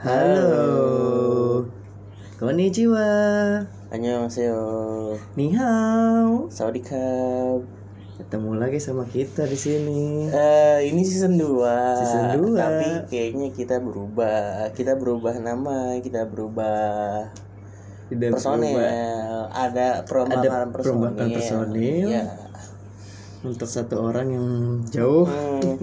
Halo. Konnichiwa. Annyeonghaseyo Ni hao. Sawadikap Ketemu lagi sama kita di sini. Eh, Ini season 2 Season dua. Tapi kayaknya kita berubah Kita berubah nama Kita berubah Tidak personel berubah. Ada perombakan Ada personil perombakan personil. Iya. Untuk satu orang yang jauh. Hmm,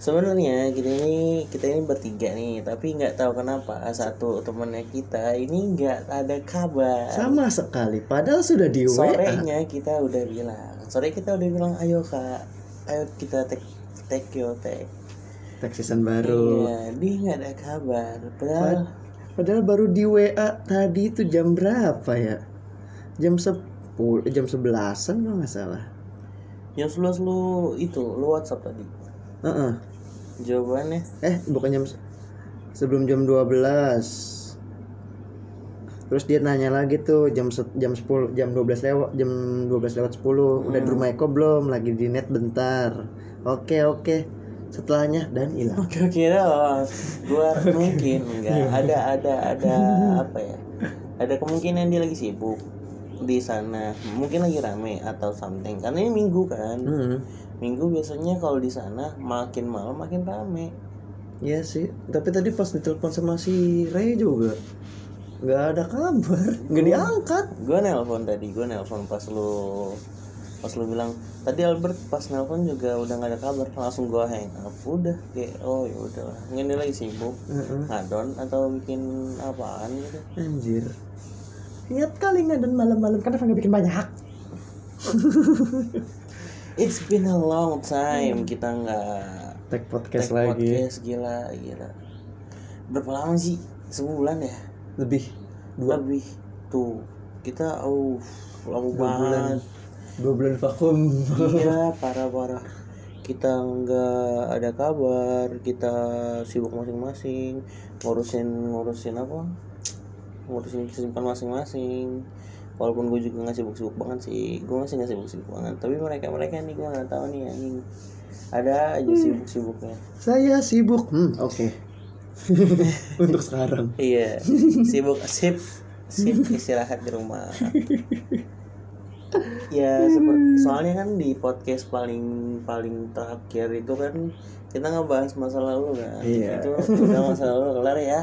Sebenarnya kita ini kita ini bertiga nih, tapi nggak tahu kenapa satu temannya kita ini nggak ada kabar. Sama sekali. Padahal sudah di WA. sorenya kita udah bilang sore kita udah bilang ayo kak ayo kita take take yo take Tag season baru. iya dia nggak ada kabar padahal Padahal baru di WA tadi itu jam berapa ya? Jam 10 eh, jam 11-an kalau nggak salah. yang sebelas lu itu lu WhatsApp tadi Heeh. Jawabannya? Eh, bukan jam sebelum jam 12. Terus dia nanya lagi tuh jam jam 10 jam 12 lewat jam 12 lewat 10 udah di rumah Eko belum? Lagi di net bentar. Oke, oke. Setelahnya dan hilang. oke kira oh, gua mungkin enggak. Ada ada ada apa ya? Ada kemungkinan dia lagi sibuk di sana. Mungkin lagi rame atau something. Karena ini minggu kan. Hmm. minggu biasanya kalau di sana makin malam makin rame. Iya sih, tapi tadi pas ditelepon sama si Ray juga nggak ada kabar, nggak diangkat. gue nelpon tadi gue nelpon pas lu pas lu bilang. Tadi Albert pas nelpon juga udah nggak ada kabar langsung gue hang up. Udah kayak oh ya udah. Dia lagi sibuk Heeh. ngadon atau bikin apaan gitu. Anjir. Niat kali ngadon malam-malam. Kan nggak bikin banyak. it's been a long time. Kita nggak Tag podcast take lagi. podcast gila gila. Berapa lama sih? Sebulan ya? Lebih. Dua. Lebih. Tuh kita oh lama Dua bulan. banget. Dua bulan vakum. iya parah parah kita nggak ada kabar kita sibuk masing-masing. Ngurusin ngurusin apa ngurusin kesibukan masing-masing. Walaupun gue juga nggak sibuk-sibuk banget sih. Gue masih nggak sibuk-sibuk banget. Tapi mereka mereka nih gue nggak tahu nih anjing. Ada aja sibuk-sibuknya. Saya sibuk. Hmm, oke. Untuk sekarang. iya. Sibuk sip. Sip istirahat di rumah. Ya seperti soalnya kan di podcast paling paling terakhir itu kan kita ngebahas masa lalu kan? Iya. itu udah masa lalu kelar ya.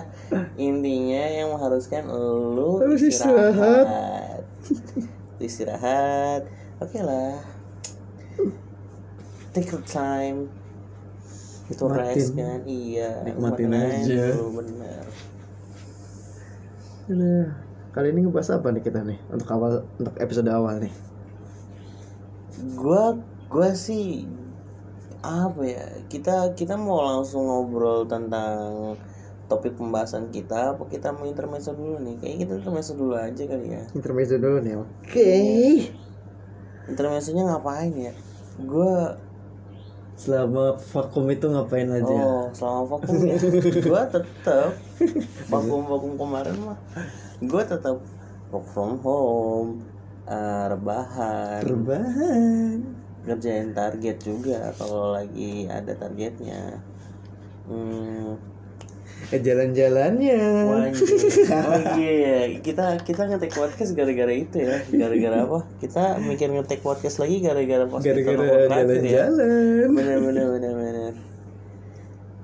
Intinya yang mengharuskan lu Harus istirahat. istirahat. Oke lah. Take your time. Itu rest kan? Iya Nikmatin aja. bener. Nah, kali ini ngebahas apa nih kita nih? Untuk awal untuk episode awal nih? gua gua sih apa ya kita kita mau langsung ngobrol tentang topik pembahasan kita apa kita mau intermezzo dulu nih kayak kita intermezzo dulu aja kali ya Intermezzo dulu nih. Oke. intermezzonya ngapain ya gua Selama vakum itu ngapain aja? oh selama vakum ya gua tetap vakum vakum kemarin mah gua tetap work from home eh, rebahan Rebahan. Ngerjain target juga kalau lagi ada targetnya hmm, Ke jalan-jalannya. Oh iya ya, kita kita ngetek podcast gara-gara itu ya. Gara-gara apa? Kita mikir ngetek podcast lagi gara-gara pas Gara-gara ya. jalan-jalan. Bener bener bener bener.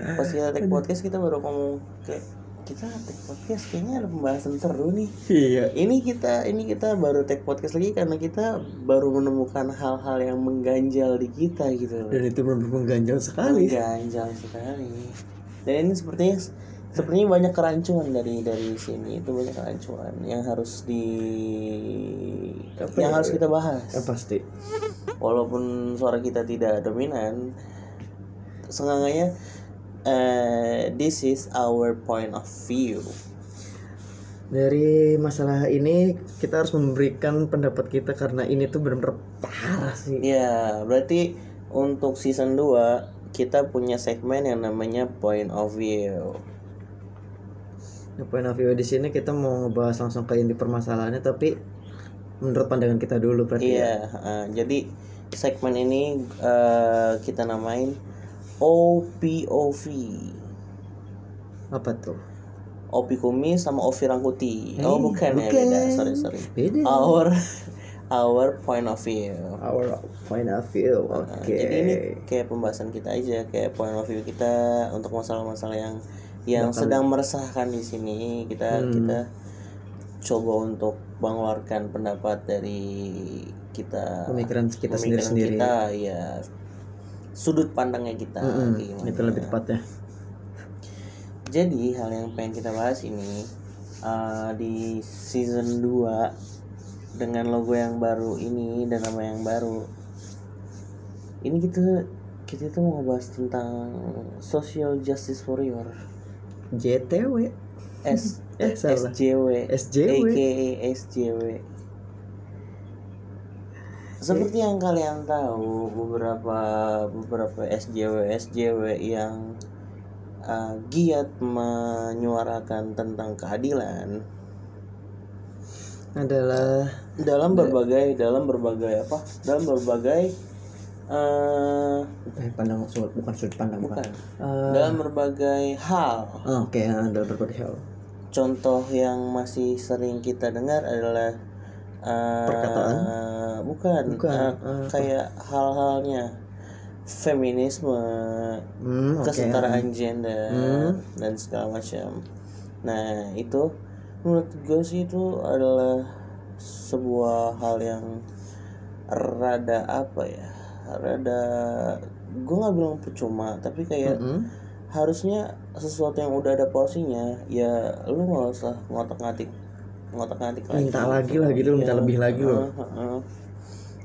Pas kita take podcast kita baru ngomong kayak kita take podcast kayaknya ada pembahasan seru nih. Iya. Ini kita ini kita baru take podcast lagi karena kita baru menemukan hal-hal yang mengganjal di kita gitu. Dan itu benar-benar mengganjal sekali. Mengganjal sekali. Dan ini sepertinya sepertinya banyak kerancuan dari dari sini itu banyak kerancuan yang harus di Apa yang ya? harus kita bahas. Ya, pasti. Walaupun suara kita tidak dominan, seenggaknya eh, this is our point of view. Dari masalah ini kita harus memberikan pendapat kita karena ini tuh benar-benar parah sih. Ya, berarti untuk season 2 kita punya segmen yang namanya point of view. Nah, point of view di sini kita mau ngebahas langsung ke inti permasalahannya tapi menurut pandangan kita dulu berarti ya. Iya, eh, jadi segmen ini eh, kita namain OPOV. Apa tuh? Opi Kumis sama Ovi Rangkuti. Eh, oh bukan, ya bukan. beda. Sorry sorry. Beda. Our our point of view. Our point of view. Oke. Nah, Jadi ini kayak pembahasan kita aja, kayak point of view kita untuk masalah-masalah yang yang Bakal- sedang meresahkan di sini. Kita Hmm. kita coba untuk mengeluarkan pendapat dari kita pemikiran kita pemikiran sendiri-sendiri. kita ya sudut pandangnya kita kayak gimana. itu lebih tepatnya. Jadi hal yang pengen kita bahas ini uh, di season 2 dengan logo yang baru ini dan nama yang baru. Ini kita kita tuh mau ngebahas tentang social justice warrior JTW. S Eh, salah. SJW SJW. aka SJW. Seperti yang kalian tahu beberapa beberapa SJW SJW yang uh, giat menyuarakan tentang keadilan Adalah dalam berbagai dalam berbagai apa? Dalam berbagai eh eh, pandang sudut bukan sudut pandang bukan. Eh, dalam berbagai hal. Oh, Oke, ada berbagai hal. contoh yang masih sering kita dengar adalah eh, Perkataan? bukan, Bukan, eh, eh, kayak hal-halnya feminisme Hmm, kesetaraan gender Hmm. dan segala macam nah itu menurut gue sih itu adalah sebuah hal yang rada apa ya rada gue nggak bilang percuma tapi kayak Mm-mm. harusnya sesuatu yang udah ada porsinya ya lu nggak usah ngotak ngatik ngotak ngatik lagi Minta lagi lah gitu, minta lebih lagi loh.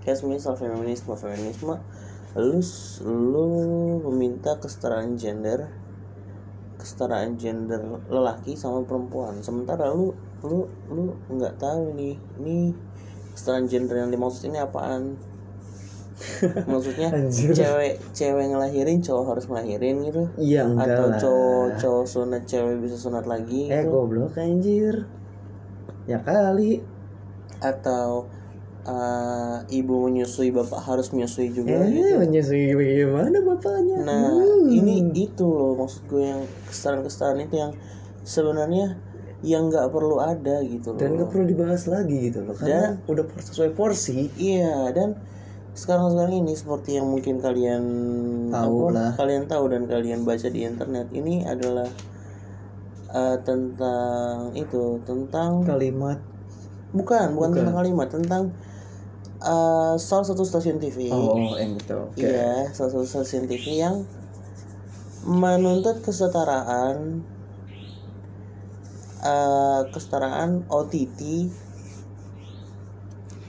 kayak misal feminisme feminisme lu lu meminta kesetaraan gender kesetaraan gender lelaki sama perempuan sementara lu lu lu nggak tahu nih ini kesetaraan gender yang dimaksud ini apaan maksudnya Anjir. cewek cewek ngelahirin cowok harus ngelahirin gitu Iya enggak atau lah. cowok cowok sunat cewek bisa sunat lagi Eh gitu goblok anjir. Ya kali. atau uh, ibu menyusui bapak harus menyusui juga Eh gitu menyusui bagaimana bapaknya? nah Hmm. ini itu loh maksud gue yang kesetaraan itu yang sebenarnya yang nggak perlu ada gitu loh dan gak perlu dibahas lagi gitu loh karena udah por- sesuai porsi Iya dan sekarang sekarang ini seperti yang mungkin kalian Tahu apa, lah. kalian tahu dan kalian baca di internet ini adalah eh, tentang itu tentang kalimat. Bukan bukan tentang kalimat tentang eh, salah satu stasiun TV oh yang gitu oke. Iya salah satu stasiun TV yang menuntut kesetaraan eh, kesetaraan OTT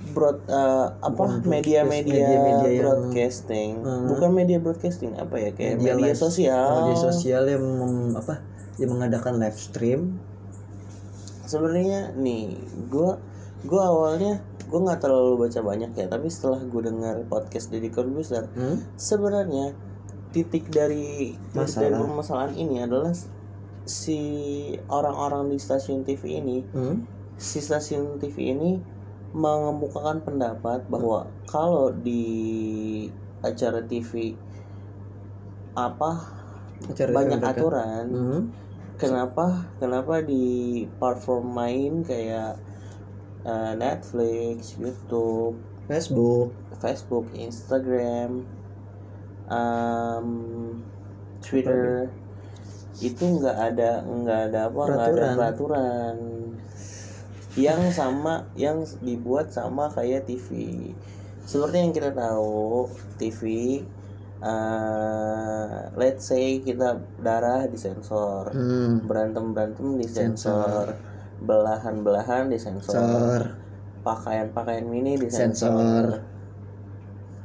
broad eh, apa media-media yang- broadcasting. Hmm. bukan media broadcasting apa ya kayak media, live- sosial. Media sosial yang mem- apa yang mengadakan live stream sebenarnya nih gue gue awalnya gue nggak terlalu baca banyak ya tapi setelah gue dengar podcast Deddy Corbuzier hmm? sebenarnya titik dari titik dari Masalah. permasalahan ini adalah si orang-orang di stasiun TV ini Hmm? si stasiun TV ini mengemukakan pendapat bahwa kalau di acara TV apa Acara banyak aturan Hmm? Kenapa kenapa di platform main kayak eh, Netflix, YouTube, Facebook. Facebook, Instagram, em, Twitter itu nggak ada nggak ada apa nggak ada peraturan. yang sama yang dibuat sama kayak TV seperti yang kita tahu TV eh, let's say kita darah disensor hmm. berantem berantem disensor belahan belahan disensor sensor. Pakaian pakaian mini Sensor. disensor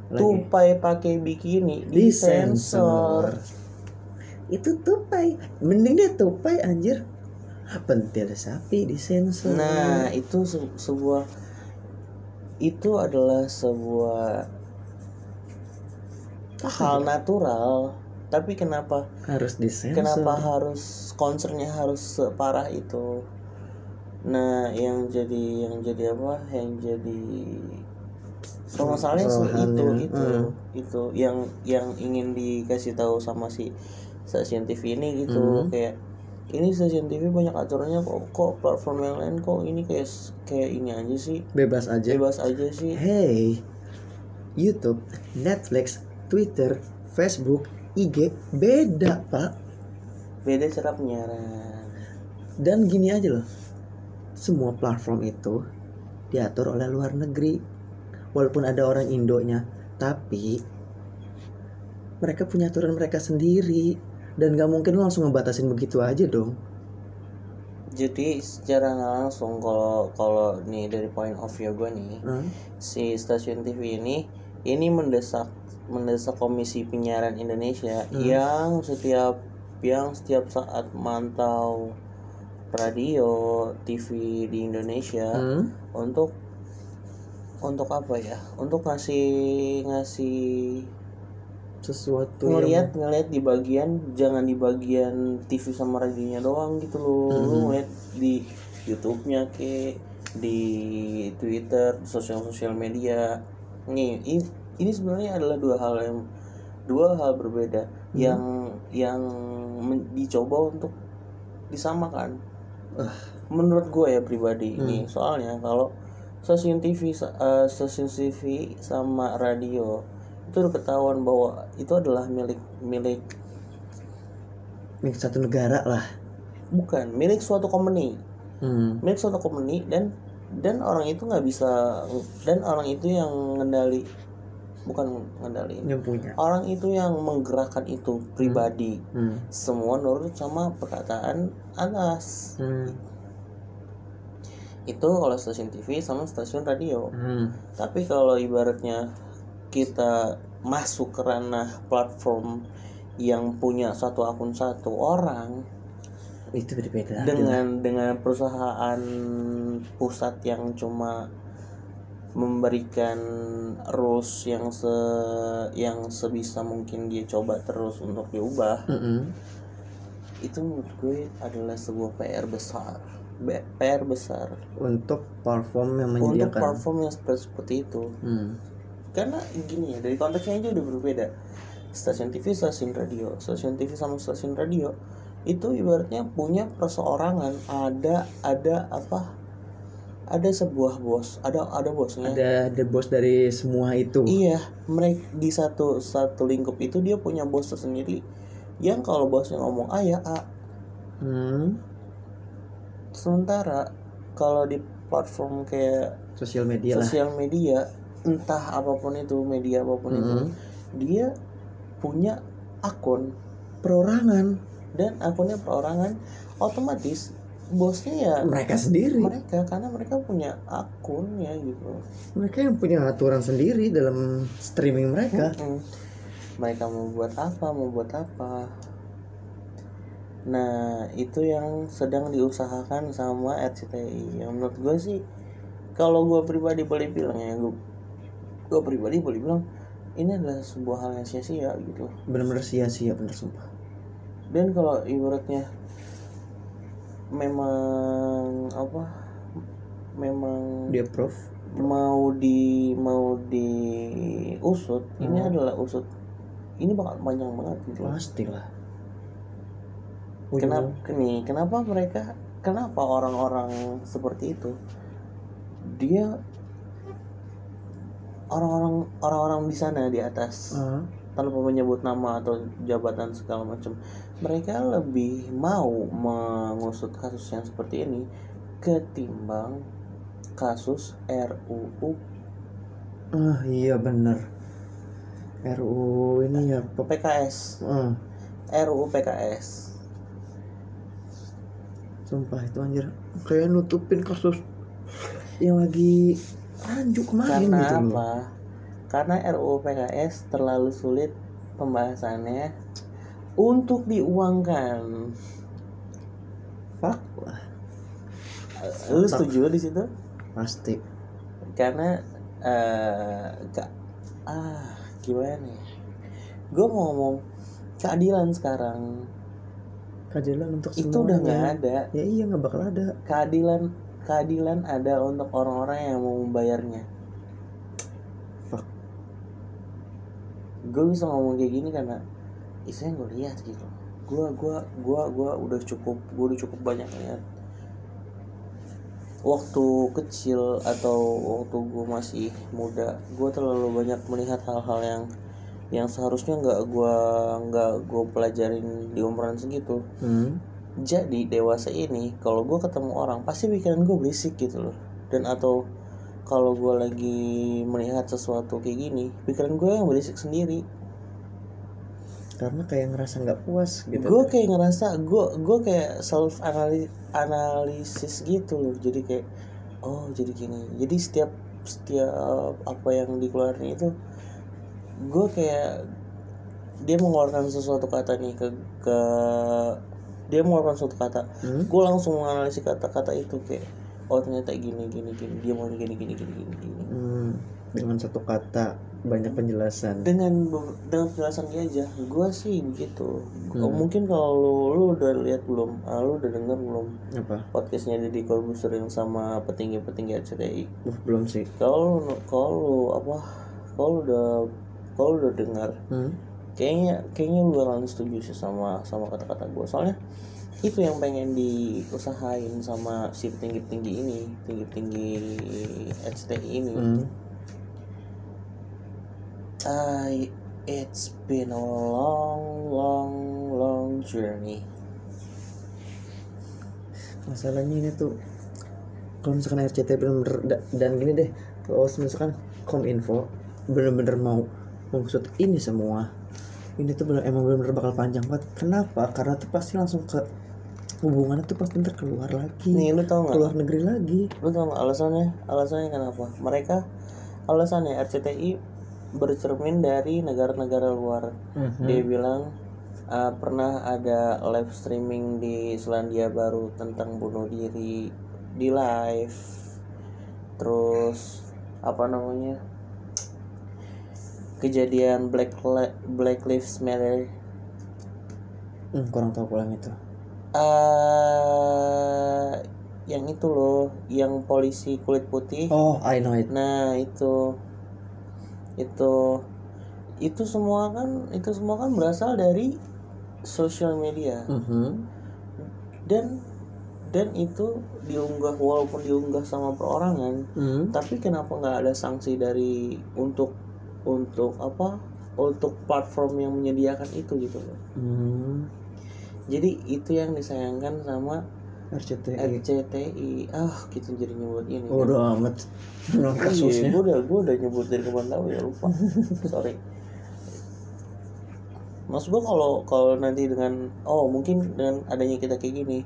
Lagi. tupai pakai bikini disensor disensor itu tupai. Mending dia tupai anjir. Pentil sapi disensor nah itu se- sebuah itu adalah sebuah hal natural. Tapi kenapa harus disensor. kenapa harus concernnya harus separah itu? Nah yang jadi yang jadi apa? Yang jadi permasalahannya sih itu Permasalahannya, itu hmm. itu. Yang yang ingin dikasih tahu sama si stasiun TV ini gitu. Hmm. kayak ini stasiun TV banyak aturannya kok kok platform yang lain kok ini kayak kayak ini aja sih. Bebas aja. Bebas aja sih. Hey YouTube Netflix Twitter Facebook IG beda pak. Beda cara penyiaran. Dan gini aja loh semua platform itu diatur oleh luar negeri. Walaupun ada orang Indonya tapi mereka punya aturan mereka sendiri. Dan gak mungkin lo langsung ngebatasin begitu aja dong. Jadi secara langsung kalau kalau nih dari point of view gue nih Hmm? si stasiun TV ini ini mendesak mendesak Komisi Penyiaran Indonesia Hmm. yang setiap yang setiap saat mantau radio TV di Indonesia Hmm? untuk untuk apa ya untuk ngasih ngasih sesuatu ngelihat ngelihat di bagian jangan di bagian TV sama radionya doang gitu loh lu Mhm. ngeliat di YouTube-nya ke di Twitter sosial sosial media nih ini, ini sebenarnya adalah dua hal yang dua hal berbeda yang yang men- dicoba untuk disamakan. Ah. menurut gue ya pribadi ini. Soalnya kalau stasiun TV sa- eh, stasiun TV sama radio itu udah ketahuan bahwa itu adalah milik milik yang milik satu negara lah. Bukan milik suatu company. Hmm. milik suatu company dan dan orang itu nggak bisa dan orang itu yang ngendali bukan ngendali yang punya. Orang itu yang menggerakkan itu pribadi. Hmm. semua nurut sama perkataan atas Hmm. itu kalau stasiun TV sama stasiun radio. Hmm. tapi kalau ibaratnya kita masuk ke ranah platform yang punya satu akun satu orang itu berbeda dengan dengan perusahaan pusat yang cuma memberikan rules yang se yang sebisa mungkin dia coba terus untuk diubah Mm-mm. itu menurut gue adalah sebuah PR besar. Be- PR besar. Untuk platform yang untuk menyediakan. platform yang seperti, seperti itu. Hmm. karena gini ya dari konteksnya aja udah berbeda. Stasiun TV stasiun radio. Stasiun TV sama stasiun radio itu ibaratnya punya perseorangan. Ada ada apa ada sebuah bos ada ada bosnya. Ada the boss dari semua itu. Iya mereka di satu satu lingkup itu dia punya bos tersendiri. Yang kalau bosnya ngomong A ya A. Hmm. sementara kalau di platform kayak sosial media sosial media entah apa pun itu media apa pun itu Mhm. dia punya akun perorangan. Dan akunnya perorangan otomatis bosnya ya mereka sendiri. Mereka karena mereka punya akunnya gitu. Mereka yang punya aturan sendiri dalam streaming mereka. Mm. mereka mau buat apa mau buat apa. Nah itu yang sedang diusahakan sama RCTI yang menurut gue sih kalau gue pribadi boleh bilang ya gue gue pribadi boleh bilang ini adalah sebuah hal yang sia-sia gitu. Benar-benar sia-sia bener sumpah. Dan kalau ibaratnya memang apa memang dia prof mau di mau diusut ini Hmm. adalah usut. Ini bakal panjang banget gitu loh. pasti lah kenapa nih kenapa mereka kenapa orang-orang seperti itu dia orang-orang orang-orang di sana di atas Ah, tanpa menyebut nama atau jabatan segala macam mereka lebih mau mengusut kasus yang seperti ini ketimbang kasus RUU ah iya bener. RUU ini ya PKS ah, RUU PKS sumpah itu anjir. Kayak nutupin kasus yang lagi anjuk kemarin karena gitu loh. apa karena RUU PKS terlalu sulit pembahasannya untuk diuangkan. Fuck. Lah lu setuju di situ? Pasti. Karena eh ka- ah gimana ya? Gue mau ngomong keadilan sekarang. Keadilan untuk itu udah nggak ada. Ya iya nggak bakal ada. Keadilan keadilan ada untuk orang-orang yang mau membayarnya fuck gue bisa ngomong kayak gini karena yang gue lihat gitu. Gua gua gua gua udah cukup gua udah cukup banyak lihat. Waktu kecil atau waktu gua masih muda gua terlalu banyak melihat hal-hal yang yang seharusnya nggak gua nggak gua pelajarin di umuran segitu. Hmm. jadi dewasa ini kalau gue ketemu orang pasti pikiran gue berisik gitu loh. Dan atau kalau gue lagi melihat sesuatu kayak gini pikiran gue yang berisik sendiri Karena kayak ngerasa nggak puas gitu. gue kayak ngerasa gue gue kayak self anali- analisis gitu loh jadi kayak oh jadi gini jadi setiap setiap apa yang dikeluarin itu gue kayak dia mengeluarkan sesuatu kata nih ke ke dia mengeluarkan suatu kata Hmm? gue langsung menganalisis kata-kata itu kayak oh ternyata gini gini gini dia mau gini gini gini gini gini Hmm, dengan satu kata banyak penjelasan. dengan dengan penjelasan dia aja gue sih begitu Oh, Hmm. mungkin kalau lu, lu udah lihat belum ah, lu udah denger belum Apa? podcastnya Deddy Corbuzier yang sama petinggi-petinggi RCTI Uh, belum sih. kalau lu kalau apa kalau udah kalau udah dengar Hmm? kayaknya kayaknya lu bakalan setuju sih sama sama kata-kata gue soalnya itu yang pengen diusahain sama si petinggi-petinggi ini tinggi-tinggi RCTI ini Hmm. I it's been a long long long journey Masalahnya ini tuh kalau misalkan RCTI bener-bener da- dan gini deh, kalau misalkan Kominfo bener-bener mau mengusut ini semua, ini tuh bener emang bener-bener bakal panjang banget. Kenapa? Karena tuh pasti langsung ke hubungannya tuh pasti ntar keluar lagi, nih lu tau nggak? keluar negeri lagi. lu tau nggak alasannya? Alasannya kenapa? Mereka alasannya RCTI bercermin dari negara-negara luar. Mhm. dia bilang uh, pernah ada live streaming di Selandia Baru tentang bunuh diri di live. Terus apa namanya? Kejadian Black Li- Black Lives Matter. Hmm, kurang tahu pulang itu. Eh yang itu loh yang polisi kulit putih Oh, I know it. Nah itu itu itu semua kan itu semua kan berasal dari sosial media Mhm. dan dan itu diunggah walaupun diunggah sama perorangan Hmm. tapi kenapa nggak ada sanksi dari untuk untuk apa untuk platform yang menyediakan itu gitu loh Hmm. Jadi itu yang disayangkan sama RCTI. RCTI ah kita jadi nyebut ini kan. Bodoh amat. Memang Iya, kasusnya. gue udah gue udah nyebut dari kemarin tahu ya lupa. Sorry. Maksud gue kalau kalau nanti dengan oh mungkin dengan adanya kita kayak gini,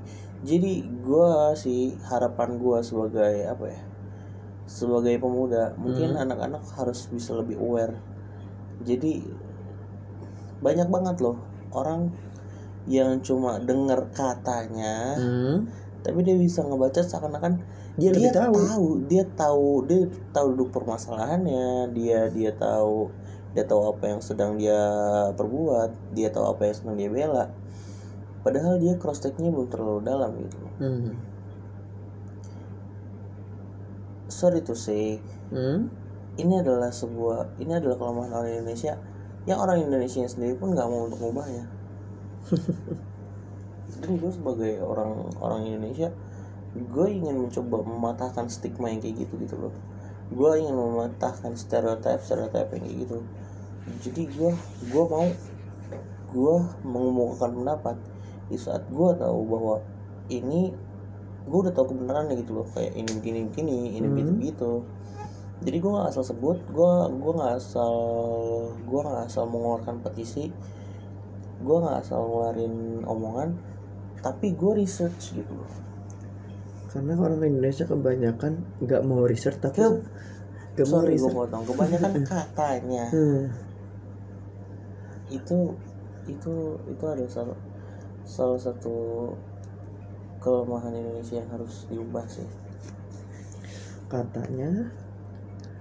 jadi gue sih harapan gue sebagai apa ya sebagai pemuda mungkin Hmm. anak-anak harus bisa lebih aware. Jadi banyak banget loh orang yang cuma dengar katanya Hmm. tapi dia bisa ngebaca seakan-akan Dia lebih tahu. dia tahu dia tahu duduk permasalahannya dia dia tahu dia tahu apa yang sedang dia perbuat dia tahu apa yang sedang dia bela padahal dia cross checknya belum terlalu dalam gitu Hmm. sorry to say Hmm. ini adalah sebuah ini adalah kelemahan orang Indonesia yang orang Indonesia sendiri pun nggak mau untuk mengubahnya dan gue sebagai orang orang Indonesia gue ingin mencoba mematahkan stigma yang kayak gitu gitu loh. Gue ingin mematahkan stereotip stereotip yang kayak gitu. Jadi gue gue mau gue mengemukakan pendapat. Di saat gue tahu bahwa ini gue udah tahu kebenarannya gitu loh. Kayak ini begini begini ini Hmm. begitu begitu. Jadi gue nggak asal sebut gue gue nggak asal gue nggak asal mengeluarkan petisi gue nggak asal ngeluarin omongan tapi gue research gitu loh. Karena orang Indonesia kebanyakan nggak mau research tapi Ke- nggak mau sorry gue potong. Kebanyakan katanya. Hmm. itu itu itu ada salah salah satu kelemahan Indonesia yang harus diubah sih. Katanya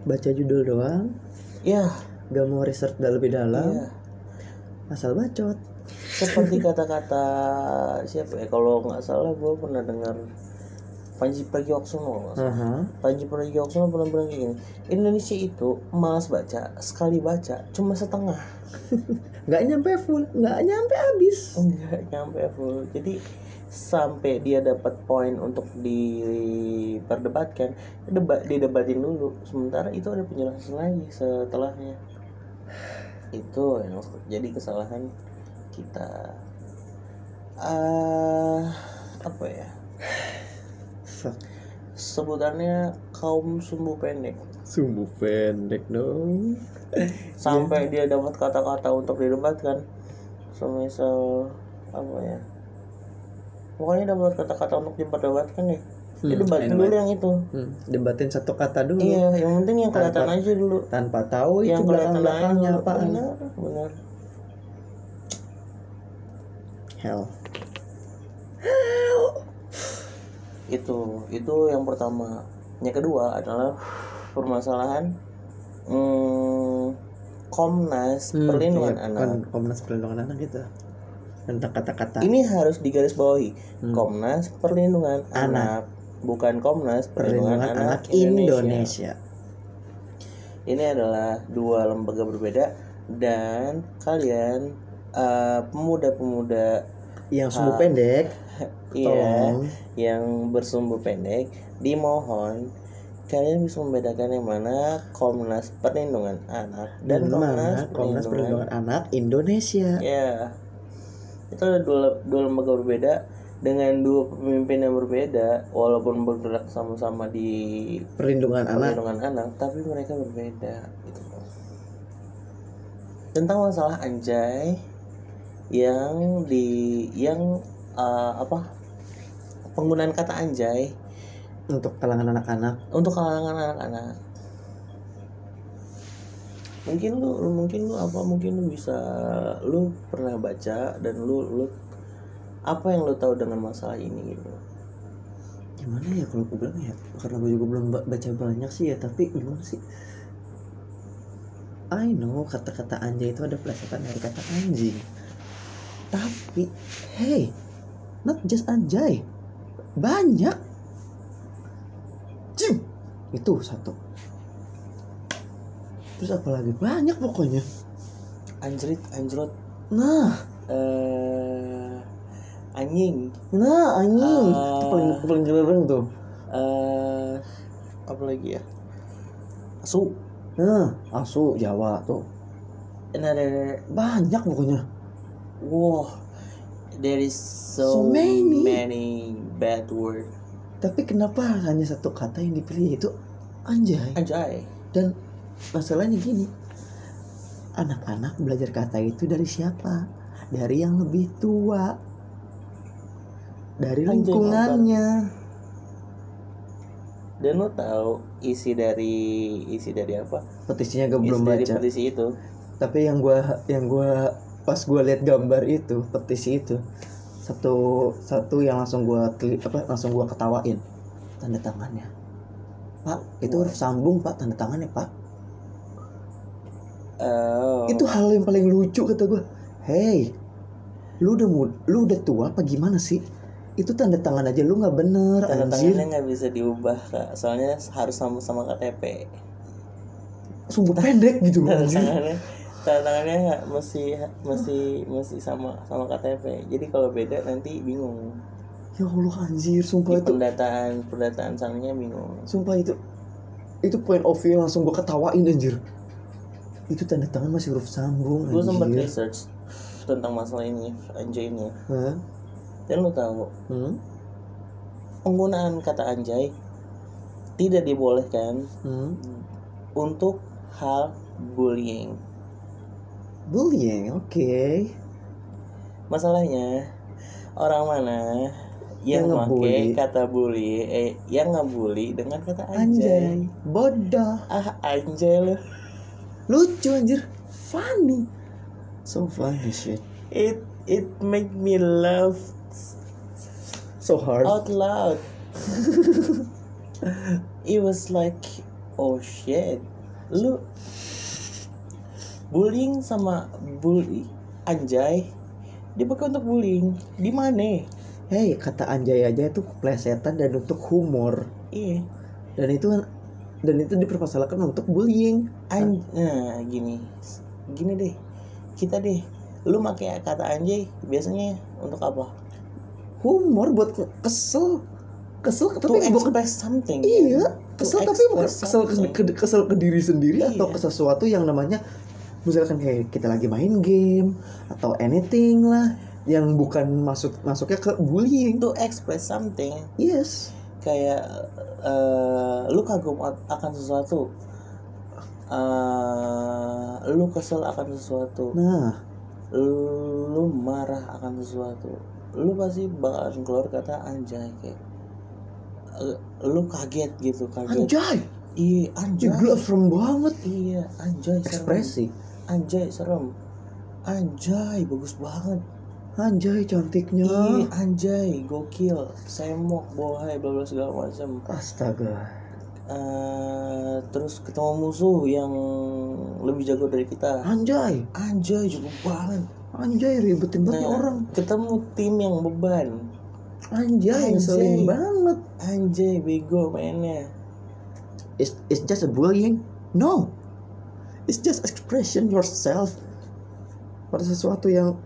baca judul doang, ya nggak mau research lebih dalam, iya. asal bacot. Seperti kata-kata siapa ya? Kalau nggak salah gue pernah dengar Panji Pragiwaksono nggak. Aha. Panji Pragiwaksono pernah bilang kayak gini Indonesia itu malas baca sekali baca cuma setengah. Nggak nyampe full nggak nyampe habis. Enggak nyampe full. Jadi sampai dia dapat poin untuk diperdebatkan debat didebatin dulu. Sementara itu ada penjelasan lagi setelahnya. Itu yang jadi kesalahan kita. Ah apa ya? Sebutannya kaum sumbu pendek. Sumbu pendek dong. Sampai dia dapat kata-kata untuk didebatkan semisal apa ya? Pokoknya dapat kata-kata untuk diperdebatkan deh Hmm, anyway. dulu yang itu. Hmm, debatin satu kata dulu. Iya yang penting yang kelihatan Tanpa- aja dulu. tanpa tahu itu yang kelihatan belakang belakangnya apaan. Benar benar hell. Itu itu yang pertama. Yang kedua adalah permasalahan hmm, Komnas Hmm, Perlindungan iya, Anak. Komnas Perlindungan Anak gitu tentang kata-kata. Ini harus digarisbawahi. Hmm. Komnas Perlindungan Anak. Anak. Bukan Komnas Perlindungan, perlindungan Anak, anak Indonesia. ini adalah dua lembaga berbeda dan kalian eh, pemuda-pemuda yang sumbu Ah. pendek iya Tolong. yang bersumbu pendek dimohon kalian bisa membedakan yang mana Komnas Perlindungan Anak dan Komnas, mana Komnas Perlindungan Anak Indonesia ya itu ada dua, dua lembaga berbeda dengan dua pemimpin yang berbeda walaupun bergerak sama-sama di perlindungan anak perlindungan anak tapi mereka berbeda gitu tentang masalah anjay yang di yang uh, apa penggunaan kata anjay. Untuk kalangan anak-anak. Untuk kalangan anak-anak. Mungkin lu, lu mungkin lu apa mungkin lu bisa lu pernah baca dan lu lu apa yang lu tahu dengan masalah ini gitu. Gimana ya kalau aku bilang ya? Karena gue juga belum ba- baca banyak sih ya tapi gimana sih? I know kata-kata anjay itu ada pelesetan dari kata anjing tapi hey not just anjay. Banyak. Cim. itu satu. Terus apalagi banyak pokoknya. Anjrit anjrot. Nah. Eh anjing. Nah anjing. Itu Ah. paling paling gereng tuh. Eh apa lagi ya? Asu. Nah asu Jawa tuh. Another banyak pokoknya wow there is so, So many. many bad word Tapi kenapa hanya satu kata yang dipilih yaitu anjay? anjay Dan masalahnya gini, anak-anak belajar kata itu dari siapa? Dari yang lebih tua, dari Anjay, lingkungannya. dan lo tahu isi dari isi dari apa Petisinya gue belum isi dari baca. petisi itu Tapi yang gua yang gua pas gua lihat gambar itu petisi itu satu satu yang langsung klik apa langsung gua ketawain tanda tangannya. Pak, itu huruf sambung pak tanda tangannya pak. oh, itu hal yang paling lucu kata gue hey lu udah mud lu udah tua apa gimana sih? Itu tanda tangan aja lu nggak bener tanda anjir. tangannya nggak bisa diubah kak. Soalnya harus sama-sama KTP sumbu pendek gitu tanda anjir. tangannya tanda tangannya masih masih masih sama sama KTP jadi kalau beda nanti bingung. Ya allah anjir di sumpah itu pendataan pendataan sananya bingung. Sumpah itu itu point of view langsung gue ketawain anjir. Itu tanda tangan masih huruf sambung gue sempat research tentang masalah ini anjay ini Hah? dan lo tahu Hmm? penggunaan kata anjay tidak dibolehkan Hmm? untuk hal bullying bullying oke. Masalahnya orang mana Yang yang ngebully. kata bully eh yang ngebully dengan kata anjay, anjay? Bodoh. Ah anjay lo lucu anjir. Funny. So funny shit. It it make me laugh so hard. out loud. It was like oh shit. Lu bullying sama bully anjay dipakai untuk bullying. Di mana? Hey kata anjay aja itu plesetan dan untuk humor. Iya. Dan itu dan itu dipermasalahkan untuk bullying. An nah gini. Gini deh. Kita deh lu pakai kata anjay biasanya untuk apa? Humor buat ke- kesel. Kesel to tapi bukan something iya kan? To kesel tapi bukan kesel ke, kesel ke diri sendiri atau Iya. ke sesuatu yang namanya misalkan kayak kita lagi main game atau anything lah yang bukan masuk masuknya ke bullying. To express something. Yes. Kayak eh, lu kagum akan sesuatu. Eh, lu kesel akan sesuatu. Nah. Lu marah akan sesuatu. Lu pasti bakalan keluar kata anjay kayak eh, lu kaget gitu kaget. Anjay iya anjay. gila serem banget. Iya anjay serem. Ekspresi. Anjay serem. Anjay bagus banget. Anjay cantiknya. Iya anjay gokil. Semok bohai bla bla segala macam astaga. Eh, terus ketemu musuh yang lebih jago dari kita. Anjay. Anjay jago banget. Anjay ribetin banget Nah, orang. ketemu tim yang beban. Anjay Anjay. banget. Anjay bego mainnya it's, it's just a bullying? No. It's just expression yourself pada sesuatu yang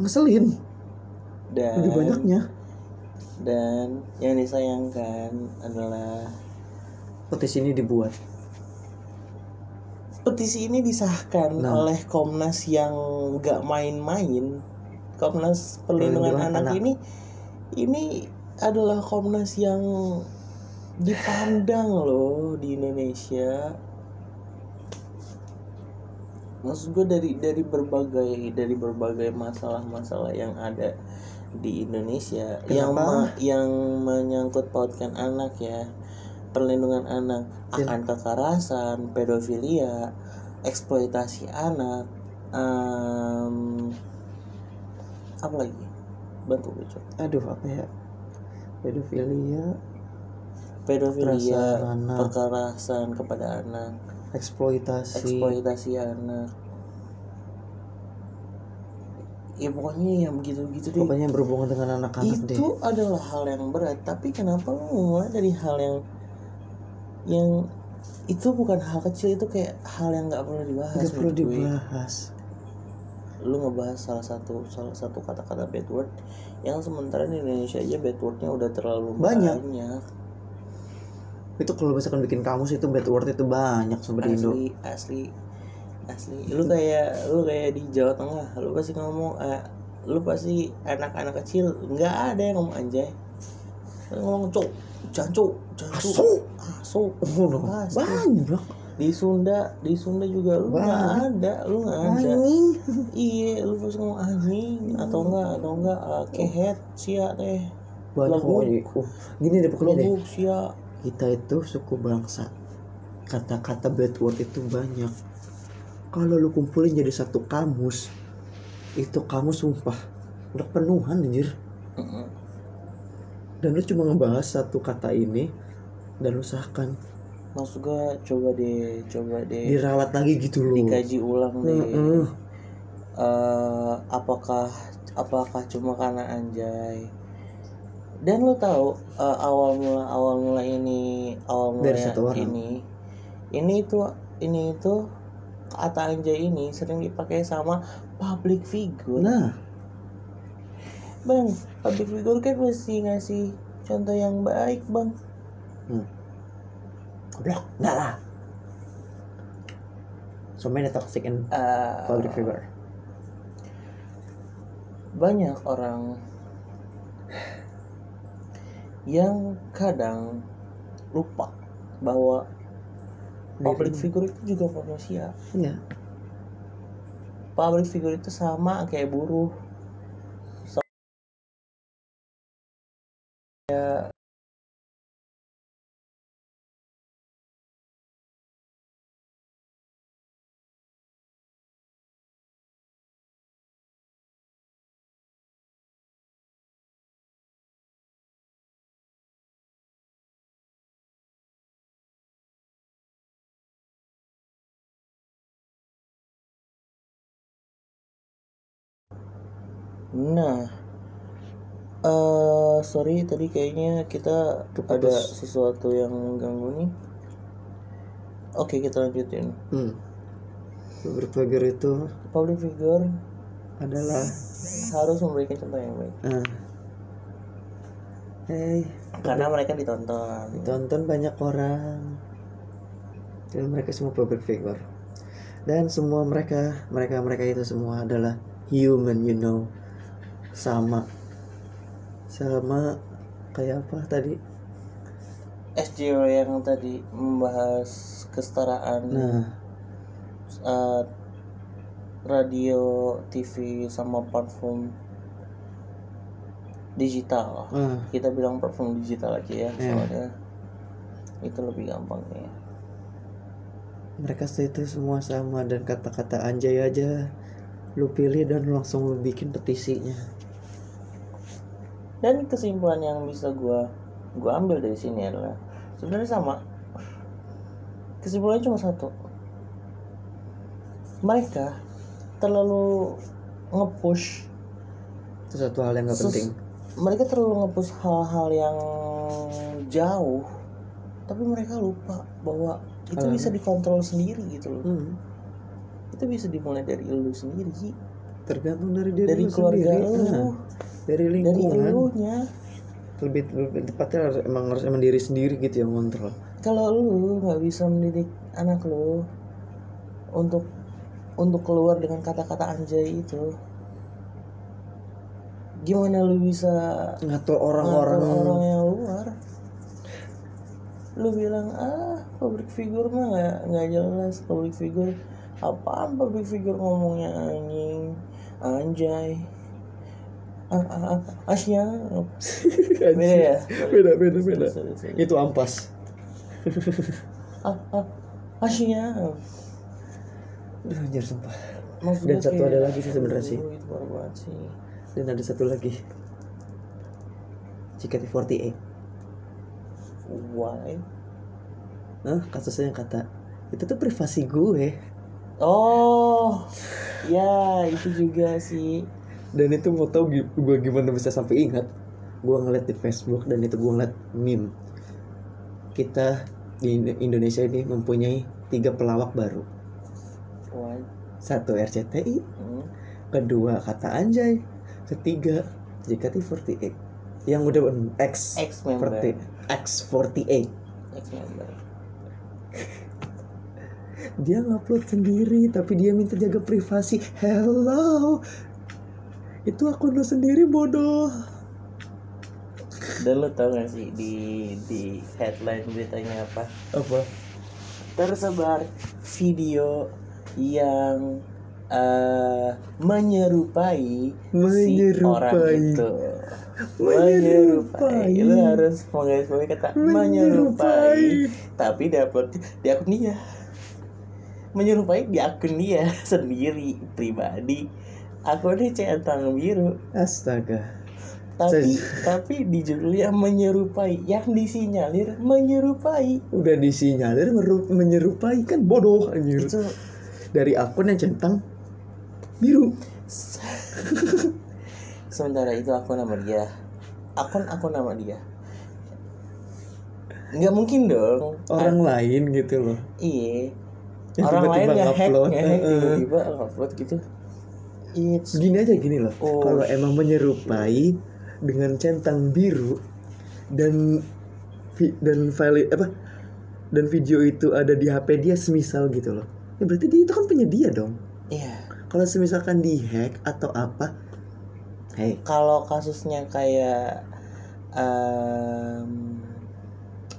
ngeselin. Dan lebih banyaknya. Dan yang disayangkan adalah petisi ini dibuat. Petisi ini disahkan Nah. oleh Komnas yang gak main-main. Komnas Perlindungan, Perlindungan anak, Anak. ini ini adalah Komnas yang dipandang loh di Indonesia. Maksud gue dari dari berbagai dari berbagai masalah-masalah yang ada di Indonesia yang Kenapa? me- yang menyangkut pautkan anak ya perlindungan anak Ya. akan kekerasan pedofilia eksploitasi anak em, apa lagi? Bantu gue aduh apa ya? Pedofilia pedofilia anak. kekerasan kepada anak eksploitasi eksploitasi anak ya pokoknya yang begitu-begitu deh pokoknya yang berhubungan dengan anak-anak deh itu adalah hal yang berat tapi kenapa lu mulai dari hal yang yang itu bukan hal kecil itu kayak hal yang nggak perlu dibahas nggak perlu gue. dibahas lu ngebahas salah satu salah satu kata-kata bad word yang sementara di Indonesia aja bad wordnya udah terlalu Banyak. banyak. Itu kalau misalkan bikin kamus itu bad word itu banyak sama di Indo. Asli asli asli. Lu kayak lu kayak di Jawa Tengah lu pasti ngomong eh, lu pasti anak-anak kecil nggak ada yang ngomong anjay. Lu ngomong cok jancuk jancuk. Asu. asu. Oh, Pasti. banyak di Sunda di Sunda juga lu nggak ada lu nggak ada. Anjing. Iya lu pasti ngomong anjing atau enggak atau enggak uh, kehet sia teh. Banyak Lebuk. pokoknya Uh, gini deh pokoknya deh. Sia kita itu suku bangsa. Kata-kata bad word itu banyak. Kalau lu kumpulin jadi satu kamus itu kamus sumpah udah penuhan anjir dan lu cuma ngebahas satu kata ini dan lu sahkan. Maksud gua coba deh coba deh diralat lagi gitu loh dikaji ulang deh. Heeh. Eh, apakah apakah cuma karena anjay dan lu tahu eh, awal mula awal mula ini awal mula Dari satu orang. ini ini itu ini itu kata anjay ini sering dipakai sama public figure. Nah. Bang public figure kan mesti ngasih contoh yang baik bang. Goblok. Enggak lah. So many toxic and Eh, public figure. banyak orang yang kadang lupa bahwa public figure itu juga manusia iya. Public figure itu sama kayak buruh nah eh sorry tadi kayaknya kita Keputus. ada sesuatu yang mengganggu nih. Oke kita lanjutin. Hmm. public figure itu public figure adalah harus memberikan contoh yang baik. Ah, hey karena mereka ditonton. Ditonton banyak orang. Dan mereka semua public figure. Dan semua mereka mereka mereka itu semua adalah human you know sama sama kayak apa tadi SJW yang tadi membahas kesetaraan nah eh, radio, TV sama platform digital. ah, Kita bilang platform digital aja ya, Iya. soalnya itu lebih gampang ya. mereka itu semua sama dan kata-kata anjay aja lu pilih dan lu langsung lu bikin petisinya Dan kesimpulan yang bisa gua gua ambil dari sini adalah sebenarnya sama. Kesimpulannya cuma satu. Mereka terlalu nge-push satu hal yang gak penting mereka terlalu ngepush hal-hal yang jauh tapi mereka lupa bahwa itu Hal- bisa dikontrol sendiri gitu loh hmm. itu bisa dimulai dari lu sendiri tergantung dari diri dari lu keluarga sendiri. lu. Nah, dari dari lingkungan. elunya. Lebih, lebih tepatnya harus, emang harus emang diri sendiri gitu yang kontrol kalau lu nggak bisa mendidik anak lu untuk untuk keluar dengan kata-kata anjay itu gimana lu bisa ngatur ngatur orang-orang orang yang luar? Lu bilang ah public figure mah nggak nggak jelas. Public figure apaan? Public figure ngomongnya anjing anjay. Ah, ah, ah, asya beda ya? Beda beda beda. Sorry, sorry. itu ampas. Ah, ah, asya Aduh, anjir sumpah. Maksud Dan satu ada lagi sih sebenarnya sih. aduh, itu parah banget sih. Dan ada satu lagi. JKT48 why? Hah, kasusnya yang kata itu tuh privasi gue oh ya itu juga sih. Dan itu mau tau gue gimana bisa sampai ingat? Gue ngeliat di Facebook dan itu gue ngeliat meme. Kita di Indo- Indonesia ini mempunyai tiga pelawak baru. Satu RCTI hmm. kedua kata anjay ketiga JKT48 yang udah X ex member 40 X48 ex member dia ngupload sendiri tapi dia minta jaga privasi hello itu akun lo sendiri bodoh Dan lo tau gak sih di di headline beritanya apa? apa Tersebar video yang eh menyerupai, si orang Menyerupai. itu. Menyerupai. Lo harus menggarisbawahi kata menyerupai, Menyerupai. tapi diupload di akun dia. Menyerupai di akun dia sendiri pribadi. Akunnya centang biru. astaga. Tapi tapi di judulnya menyerupai yang disinyalir menyerupai. Udah disinyalir menyerupai kan bodoh anjir. Itu dari akun yang centang biru. Sementara itu aku nama dia. Akun akun nama dia. Nggak mungkin dong. Orang lain gitu loh. Iya orang lain hack nge-hack eh, eh. tiba-tiba upload gitu. It's gini aja gini loh. Oh. kalau emang menyerupai dengan centang biru dan dan file apa dan video itu ada di HP dia semisal gitu loh. Ya berarti dia itu kan penyedia dong. Iya. Kalau semisalkan dihack atau apa hey. Kalau kasusnya kayak um,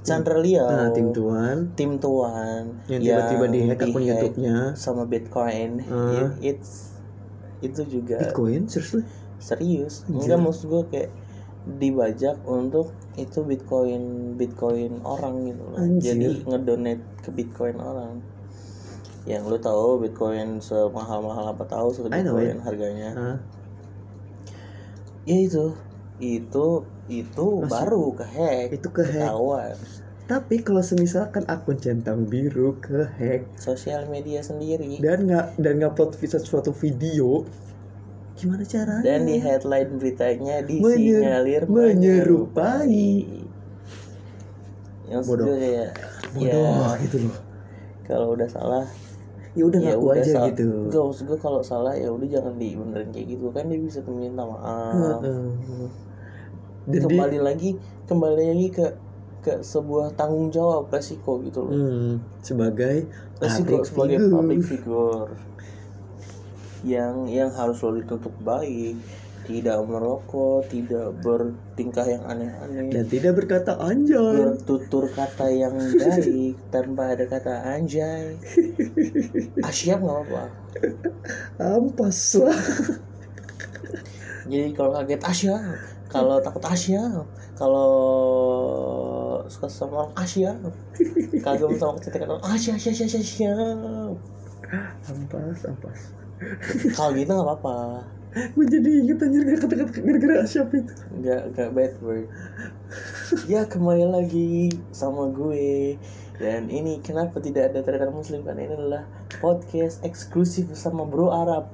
Chandra Leo. Nah tim tuan. Tim tuan. Yang tiba-tiba dihack akun dihack YouTube-nya. sama Bitcoin. Ah. It- it's itu juga Bitcoin? Seriously? Serius. Enggak maksud gue kayak dibajak untuk itu Bitcoin Bitcoin orang gitu loh. Anjir. jadi ngedonate ke Bitcoin orang. Yang lu tahu Bitcoin semahal-mahal apa tahu satu Bitcoin harganya. Hah? ya itu itu itu Masih- baru kehack itu kehack. ketahuan. Tapi kalau semisalkan akun centang biru kehack sosial media sendiri. Dan nggak dan ngupload suatu video gimana caranya? Dan di headline beritanya Menyer- disinyalir menyerupai. yang Bodoh. kayak bodoh ya. gitu loh. Kalau udah salah ya udah ya ngaku udah aja salah. gitu. Enggak, maksud gue kalau salah ya udah jangan dibenerin kayak gitu. Kan dia bisa minta maaf Dia kembali lagi kembali lagi ke ke sebuah tanggung jawab resiko gitu loh. Hmm, sebagai resiko public sebagai figure. public figure. Yang yang harus lo ditutup baik tidak merokok tidak bertingkah yang aneh-aneh. Dan tidak berkata anjay. Bertutur kata yang baik tanpa ada kata anjay. Asyap nggak apa-apa? Ampas lah. Jadi kalau kaget asyap kalau takut asyap kalau suka sama orang asyap kagum sama kecantikan orang asyap asyap asyap asyap ampas ampas. Kalau gitu nggak apa-apa. Gue jadi inget anjir kata-kata gara-gara asyap itu. Nggak nggak bad word. Ya kembali lagi sama gue. Dan ini kenapa tidak ada trader muslim? Kan ini adalah podcast eksklusif bersama bro Arab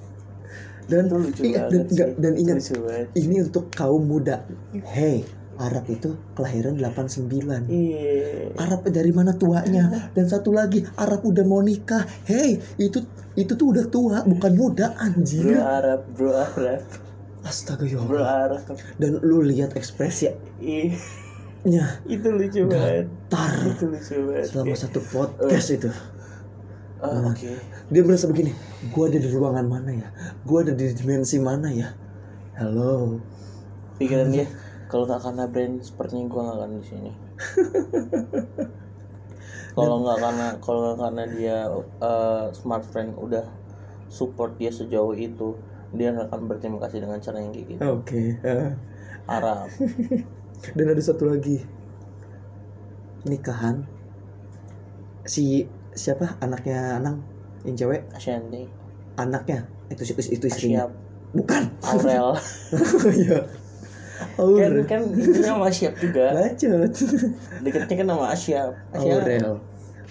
dan itu lucu ingat, dan, enggak, dan ingat lucu banget. ini untuk kaum muda. Hey Arab itu kelahiran 89 iya. Arab dari mana tuanya? Dan satu lagi Arab udah mau nikah. Hey itu itu tuh udah tua bukan muda bro anjir Arab bro Arab. Astaga ya bro. Arab. Dan lu lihat ekspresinya Ih, itu lucu banget. Tar itu lucu banget. Selama satu podcast itu ah, oke. Dia merasa begini gua ada di ruangan mana ya? Gua ada di dimensi mana ya? Hello pikiran dia kalau nggak karena brand sepertinya gue nggak akan di sini. Kalau nggak karena kalau nggak karena dia eh, smart friend udah support dia sejauh itu dia nggak akan berterima kasih dengan cara yang kayak gitu. Oke eh. Arab dan ada satu lagi. Nikahan. Si siapa? Anaknya Anang yang cewek? Ashanti. Anaknya? Itu itu, itu istrinya. Asyap bukan. Aurel. Iya. Kan Aurel. Kan itu nama Asyap juga. Bacot. Deketnya kan nama Asyap. Asyap. Aurel.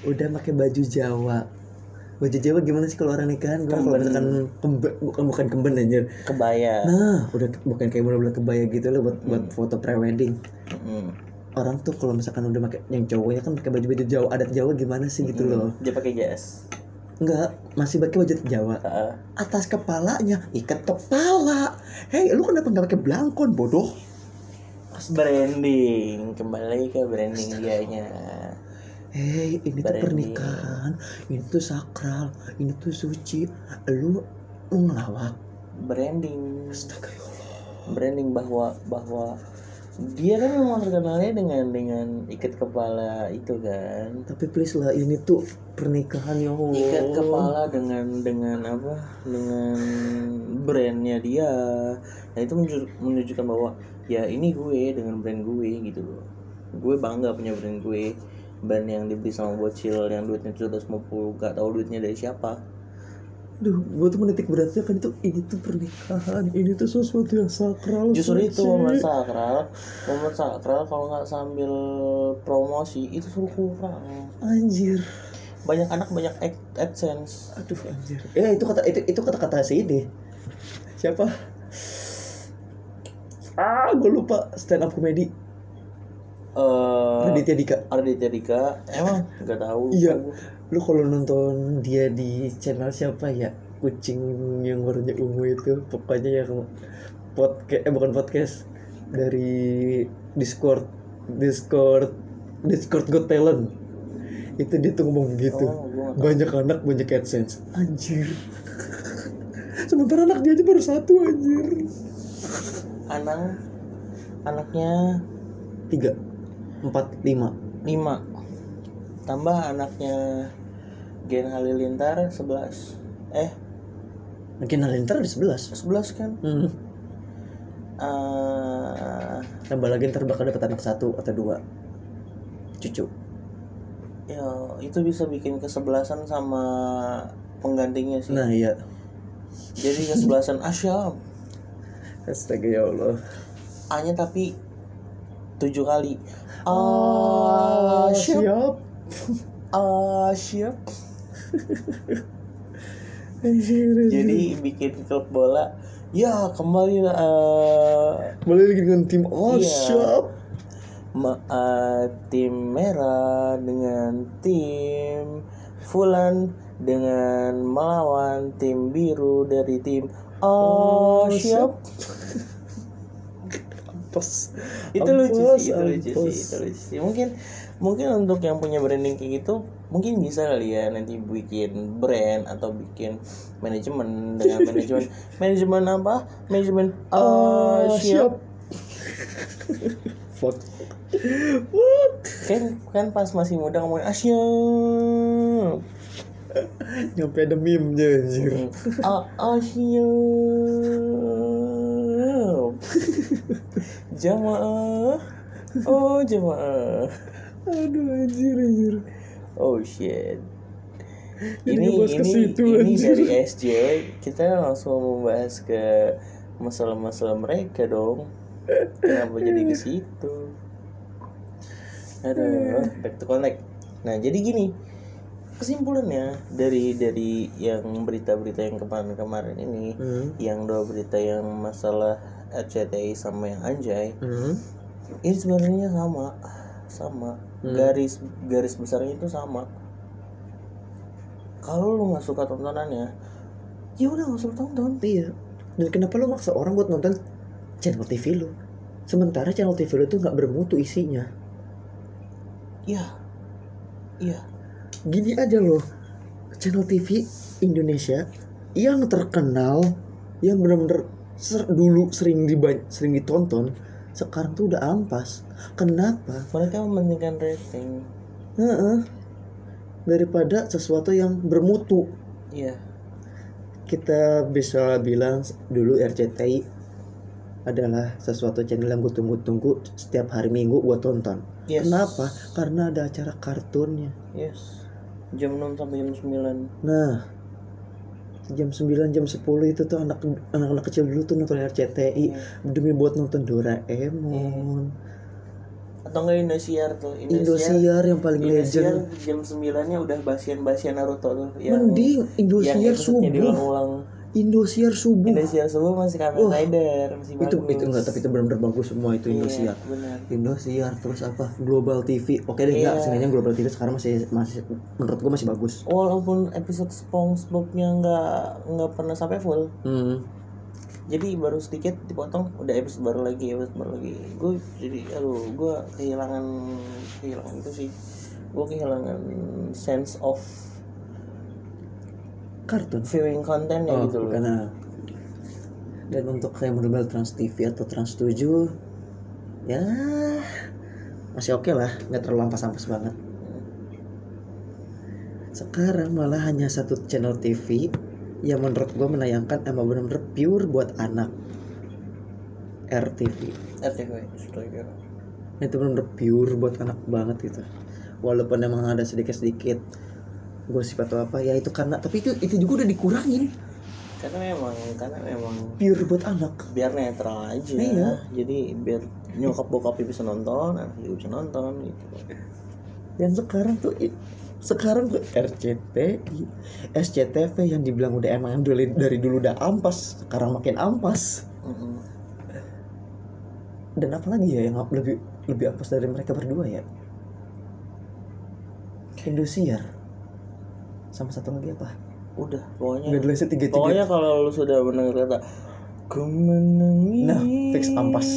Udah pakai baju Jawa. Baju Jawa gimana sih kalau orang nikahan? Gue kalau misalkan kemben bukan bukan kemben anjir. Kebaya. Nah udah bukan kayak bener-bener kebaya gitu loh buat buat foto prewedding. Mm. Orang tuh kalau misalkan udah pakai yang cowoknya kan pakai baju-baju Jawa adat Jawa gimana sih gitu loh dia pakai jas Enggak, masih pakai baju Jawa. Atas kepalanya ikat kepala. Hei, lu kenapa nggak pakai belangkon, bodoh? branding kembali lagi ke branding dianya Hei, ini tuh pernikahan, ini tuh sakral, ini tuh suci. Lu mau ngelawak? branding Astaga ya branding bahwa bahwa dia kan memang terkenalnya dengan dengan ikat kepala itu kan. Tapi please lah, ini tuh pernikahan ya Allah. ikat kepala dengan dengan apa? Dengan brandnya dia. Nah itu menunjuk- menunjukkan bahwa ya ini gue dengan brand gue gitu loh. Gue bangga punya brand gue. Brand yang dibeli sama bocil yang duitnya 750 gak tahu duitnya dari siapa Duh, gue tuh menitik beratnya kan itu ini tuh pernikahan, ini tuh sesuatu yang sakral. justru itu momen sakral momen sakral kalau nggak sambil promosi itu suruh kurang Anjir. banyak anak banyak ad- adsense Aduh anjir. Eh itu kata itu itu kata-kata si ini. Siapa? Ah, gue lupa stand up comedy eh Raditya Dika. Raditya Dika emang nggak tahu Iya. Lu kalau nonton dia di channel siapa ya? Kucing yang warnanya ungu itu, pokoknya yang podcast eh bukan podcast dari Discord Discord Discord Got Talent. Itu dia tuh ngomong gitu. Oh, banyak anak banyak AdSense. Anjir. Sementara anak dia aja baru satu anjir. Anang anaknya Tiga, empat, lima. 5 tambah anaknya Gen Halilintar 11 eh Mungkin Halilintar ada sebelas. 11 kan Hmm. Eh, Tambah lagi ntar bakal dapat anak satu atau dua. Cucu. ya itu bisa bikin kesebelasan sama penggantinya sih Nah iya. jadi kesebelasan Asyam Astaga ya Allah. A nya tapi tujuh kali Ah, Asyam siap. Asyam Anjir, anjir. jadi bikin klub bola Ya kembali eh, Balik lagi dengan tim Oh Iya. siap ma- eh, tim merah dengan tim Fulan dengan melawan tim biru dari tim Oh, siap. Ampos Itu lucu sih, itu lucu sih, itu lucu sih. Mungkin mungkin untuk yang punya branding kayak gitu mungkin bisa kali ya nanti bikin brand atau bikin manajemen dengan manajemen manajemen apa? Manajemen Ah, oh, siap Fuck Fuck. Kan kan pas masih muda ngomongin ah siap Nyampe ada meme-nya anjir ah ah, siap jamaah. Oh jamaah Aduh anjir anjir. Oh shit. Jadi ini ke ini situ, ini anjir. dari SJW kita langsung membahas ke masalah-masalah mereka dong. Kenapa jadi ke situ? Aduh back to connect. Nah jadi gini. Kesimpulannya dari dari yang berita-berita yang kemarin-kemarin ini Hmm. yang dua berita yang masalah RCTI sama yang Anjay Hmm. ini sebenarnya sama sama garis garis besarnya itu sama. Kalau lu nggak suka tontonannya ya udah nggak usah tonton. Iya. Dan kenapa lu maksa orang buat nonton channel TV lu? Sementara channel TV lu tuh gak bermutu isinya. Iya. Iya. Gini aja loh. Channel TV Indonesia Yang terkenal Yang bener-bener ser- dulu sering diba- sering ditonton Sekarang tuh udah ampas Kenapa? mereka mementingkan rating Heeh. Daripada sesuatu yang bermutu iya kita bisa bilang dulu RCTI adalah sesuatu channel yang gue tunggu-tunggu setiap hari minggu gue tonton. Yes. Kenapa? Karena ada acara kartunnya. yes jam 6 sampai jam 9 Nah, jam 9 jam 10 itu tuh anak anak-anak kecil dulu tuh nonton RCTI demi buat nonton Doraemon. atau enggak Indosiar tuh Indosiar yang paling Indosiar legend. jam 9 nya udah basian-basian Naruto tuh yang Mending yang Indosiar episode-nya subuh. diulang-ulang Indosiar subuh. Indosiar subuh masih Kamen Rider masih Itu bagus. itu enggak tapi itu benar-benar bagus semua itu Iya, Indosiar. Indosiar terus apa? Global TV oke deh enggak Iya. seenggaknya Global TV sekarang masih masih menurut gua masih bagus. Walaupun episode SpongeBob-nya nggak nggak pernah sampai full. Hmm. jadi baru sedikit dipotong udah episode baru lagi episode baru lagi. Gue jadi aduh gue kehilangan kehilangan itu sih. Gue kehilangan sense of kartun viewing kontennya oh gitu loh. karena dan untuk kayak model Trans TV atau Trans 7 ya masih oke lah nggak terlalu ampas-ampas banget. Sekarang malah hanya satu channel TV yang menurut gua menayangkan emang bener-bener pure buat anak. RTV RTV setuju itu bener-bener pure buat anak banget gitu. Walaupun emang ada sedikit-sedikit gosip atau apa ya itu karena tapi itu itu juga udah dikurangin. Karena memang karena memang pure buat anak. biar netral aja. Iya. jadi biar nyokap bokapnya bisa nonton anak juga bisa nonton gitu. Dan sekarang tuh sekarang tuh RCTI SCTV yang dibilang udah emang dari, dari dulu udah ampas sekarang makin ampas. Dan apalagi ya yang lebih lebih ampas dari mereka berdua ya? Indosiar sama satu lagi apa? Udah pokoknya nggak jelasnya tiga tiga Pokoknya kalau lu sudah mendengar kata Ku menangis Nah, fix ampas.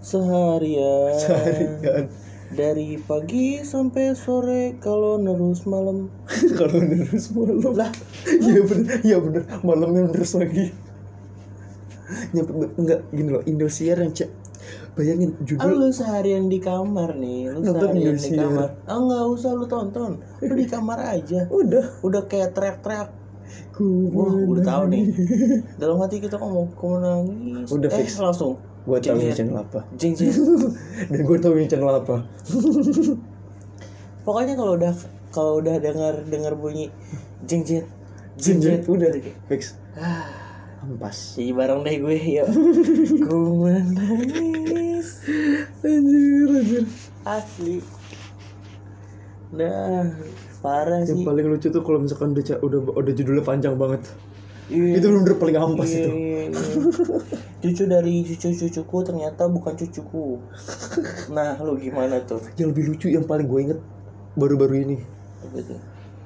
Seharian. Seharian. Dari pagi sampai sore Kalau nerus malam. Kalau terus malam. Lah. Iya bener. Iya bener. Malamnya terus lagi. Nyampe enggak gini loh Indosiar yang cek bayangin judul lu seharian di kamar nih Lu Nonton seharian di kamar. Ah nggak usah lu tonton. Lu di kamar aja. Udah. Udah kayak teriak-teriak. Ku Wah udah tahu nih. Dalam hati kita ngomong Ku menangis. Udah Eh fix. langsung. Gue tahu ini channel apa Jeng jeng. Dan gue tahu ini channel apa Pokoknya kalau udah kalau udah dengar dengar bunyi jet jeng. Jinjet jet udah fix. Ah ampas jadi bareng deh gue yuk ku menangis anjir anjir asli Nah parah yang sih paling lucu tuh kalau misalkan udah udah udah judulnya panjang banget Iya. itu bener-bener paling ampas Iya, itu iya, iya. Cucu dari cucu-cucuku ternyata bukan cucuku. Nah, lu gimana tuh? yang lebih lucu yang paling gue inget baru-baru ini Apa tuh?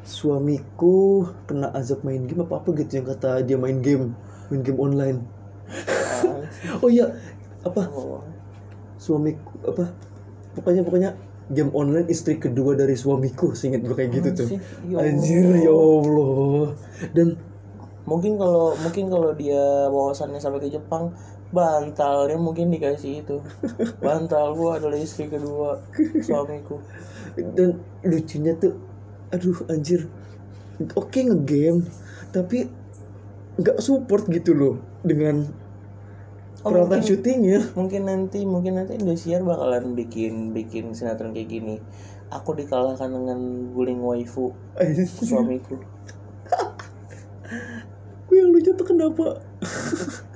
suamiku kena azab main game apa apa gitu yang kata dia main game main game online oh iya apa Oh. suamiku apa pokoknya pokoknya game online istri kedua dari suamiku seinget gue kayak gitu tuh? Ya anjir ya Allah dan Mungkin kalau mungkin kalau dia wawasannya sampai ke Jepang, bantalnya mungkin dikasih itu. Bantal gua adalah istri kedua suamiku. dan lucunya tuh aduh anjir oke ngegame tapi nggak support gitu loh dengan Oh, peralatan mungkin- syutingnya Mungkin nanti mungkin nanti Indosiar bakalan bikin bikin sinetron kayak gini. Aku dikalahkan dengan guling waifu suamiku. Gue yang lucu tuh kenapa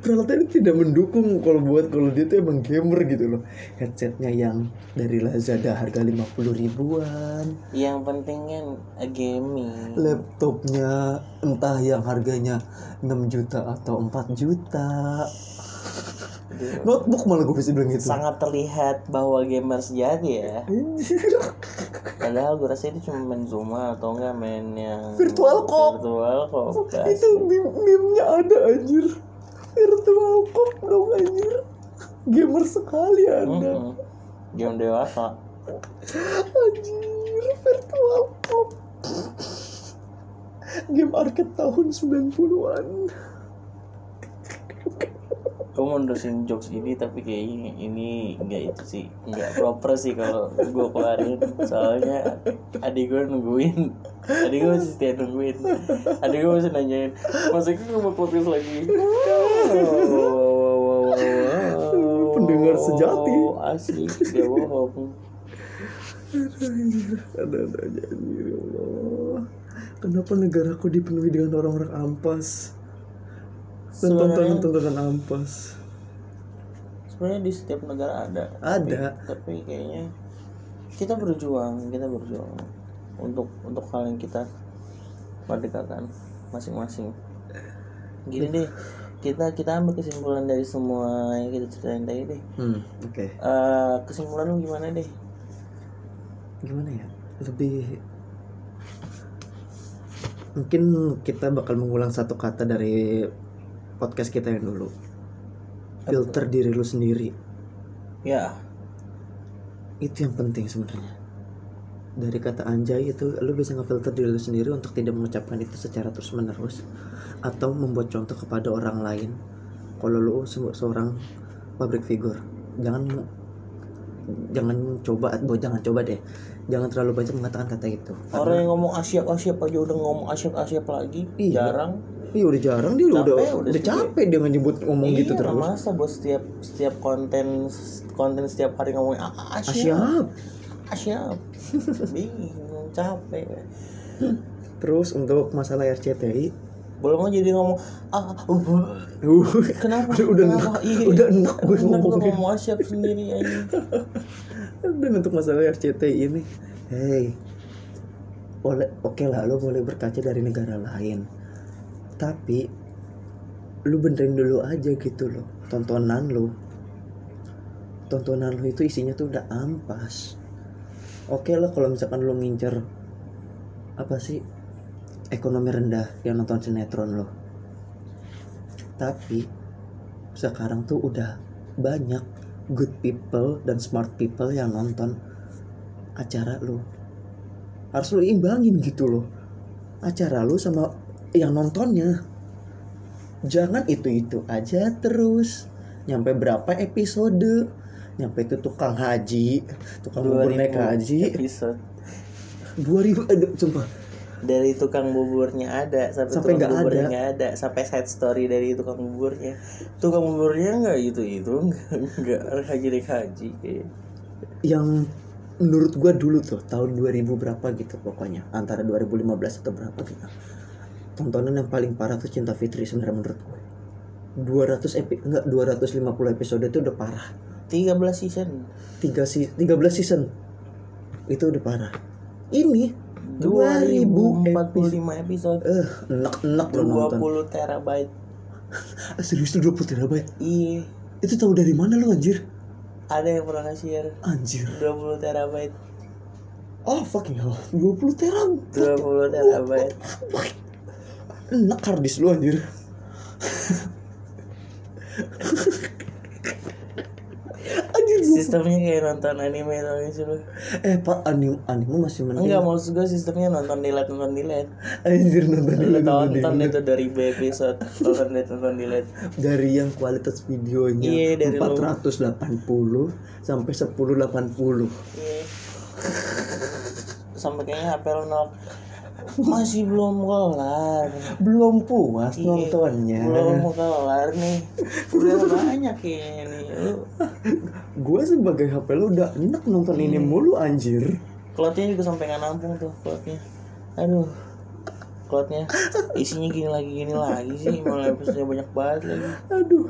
peralatan itu tidak mendukung kalau buat kalau dia tuh emang gamer gitu loh headsetnya yang dari Lazada harga 50 ribuan Yang pentingnya eh, gaming. laptopnya entah yang harganya 6 juta atau 4 juta notebook malah gue bisa bilang gitu Sangat terlihat bahwa gamer sejati ya. Padahal gue rasa itu cuma main Zuma atau enggak main yang Virtual Cop. Virtual Cop. itu meme meme-nya ada anjir virtual cop dong anjir gamer sekali anda Mm-mm. Game dewasa. Anjir, virtual cop. Game arcade tahun 90-an. Gue mau nerusin jokes ini tapi kayaknya ini enggak itu sih Enggak proper sih kalau gue keluarin Soalnya adik gue nungguin Adik gue masih setia nungguin Adik gue masih nanyain Masa gue mau podcast lagi Pendengar sejati. Asli, dia bohong Ada ada aja ya Allah. Kenapa negaraku dipenuhi dengan orang-orang ampas? Sebenarnya- tontonan-tontonan ampas. sebenarnya di setiap negara ada Ada. tapi, tapi kayaknya kita berjuang kita berjuang untuk untuk hal yang kita merdekakan masing-masing gini deh kita kita ambil kesimpulan dari semua yang kita ceritain tadi deh Hmm, oke. Eh, kesimpulan lu gimana deh Gimana ya? Lebih mungkin kita bakal mengulang satu kata dari podcast kita yang dulu. Filter diri lu sendiri. ya. Itu yang penting sebenarnya. Dari kata anjay itu lu bisa ngefilter diri lu sendiri untuk tidak mengucapkan itu secara terus menerus atau membuat contoh kepada orang lain. Kalau lu se- seorang public figure jangan jangan coba bo jangan coba deh jangan terlalu banyak mengatakan kata itu. Orang yang ngomong asyap asyap aja udah ngomong asyap asyap lagi Iya. jarang. Iya udah jarang dia udah Capek, udah, udah capek dia nyebut ngomong iya gitu terus. masa buat setiap setiap konten konten setiap hari ngomongin "Ah, ah, asyap. Siap asyap. Bingung capek. Terus untuk masalah RCTI belum mau jadi ngomong ah uh, uh, uh, kenapa? Udah udah enak, iya udah enak gue Enak ngomongnya. ngomong asyap sendiri aja Dan untuk masalah RCTI ini, hey, oke lah, lo boleh berkaca dari negara lain, tapi lu benerin dulu aja gitu loh, tontonan lo, tontonan lo itu isinya tuh udah ampas. Oke lah kalau misalkan lo ngincer apa sih ekonomi rendah yang nonton sinetron lo, tapi sekarang tuh udah banyak good people dan smart people yang nonton acara lu. Harus lu imbangin gitu loh. Acara lu sama yang nontonnya. Jangan itu itu aja terus. Nyampe berapa episode? Nyampe itu tukang haji tukang bubur naik 2000 haji. episode. 2000 aduh sumpah dari tukang buburnya ada sampai, Sampai tukang buburnya ada. nggak ada sampai side story dari tukang buburnya. Tukang buburnya nggak itu itu nggak haji naik haji kayak. Yang menurut gua dulu tuh tahun 2000 berapa gitu pokoknya antara 2015 atau berapa gitu. Tontonan yang paling parah tuh Cinta Fitri sebenarnya menurut gue 200 epi enggak 250 episode itu udah parah. 13 season. 3 si 13 season. Itu udah parah. Ini 2045 episode Eh, enak-enak lo nonton. 20 terabyte Ah, serius tuh 20 terabyte. iya Itu tahu dari mana lu anjir? ada yang pernah nge-share Anjir. 20 terabyte Oh fucking hell. 20 terabyte. 20 terabyte Enak harddisk lu anjir. gua- sistemnya kayak nonton anime tau gak sih lu Eh pak anime anime masih mending. enggak maksud gue sistemnya nonton delete nonton delete Anjir nonton dulu, nonton itu dari episode nonton delete nonton delete dari yang kualitas videonya Iya, dari lu. 480 sampai 1080 iya. Sampai kayaknya HP lu nolak masih belum kelar. Belum puas Iya, nontonnya. belum kelar nih. Udah banyak ini lu. Gue sebagai HP lu udah enak nonton ini Iya. mulu anjir. Cloudnya juga sampai nggak nampung tuh cloudnya aduh. Cloudnya isinya gini lagi gini lagi sih. Malah episode banyak banget lagi. Aduh.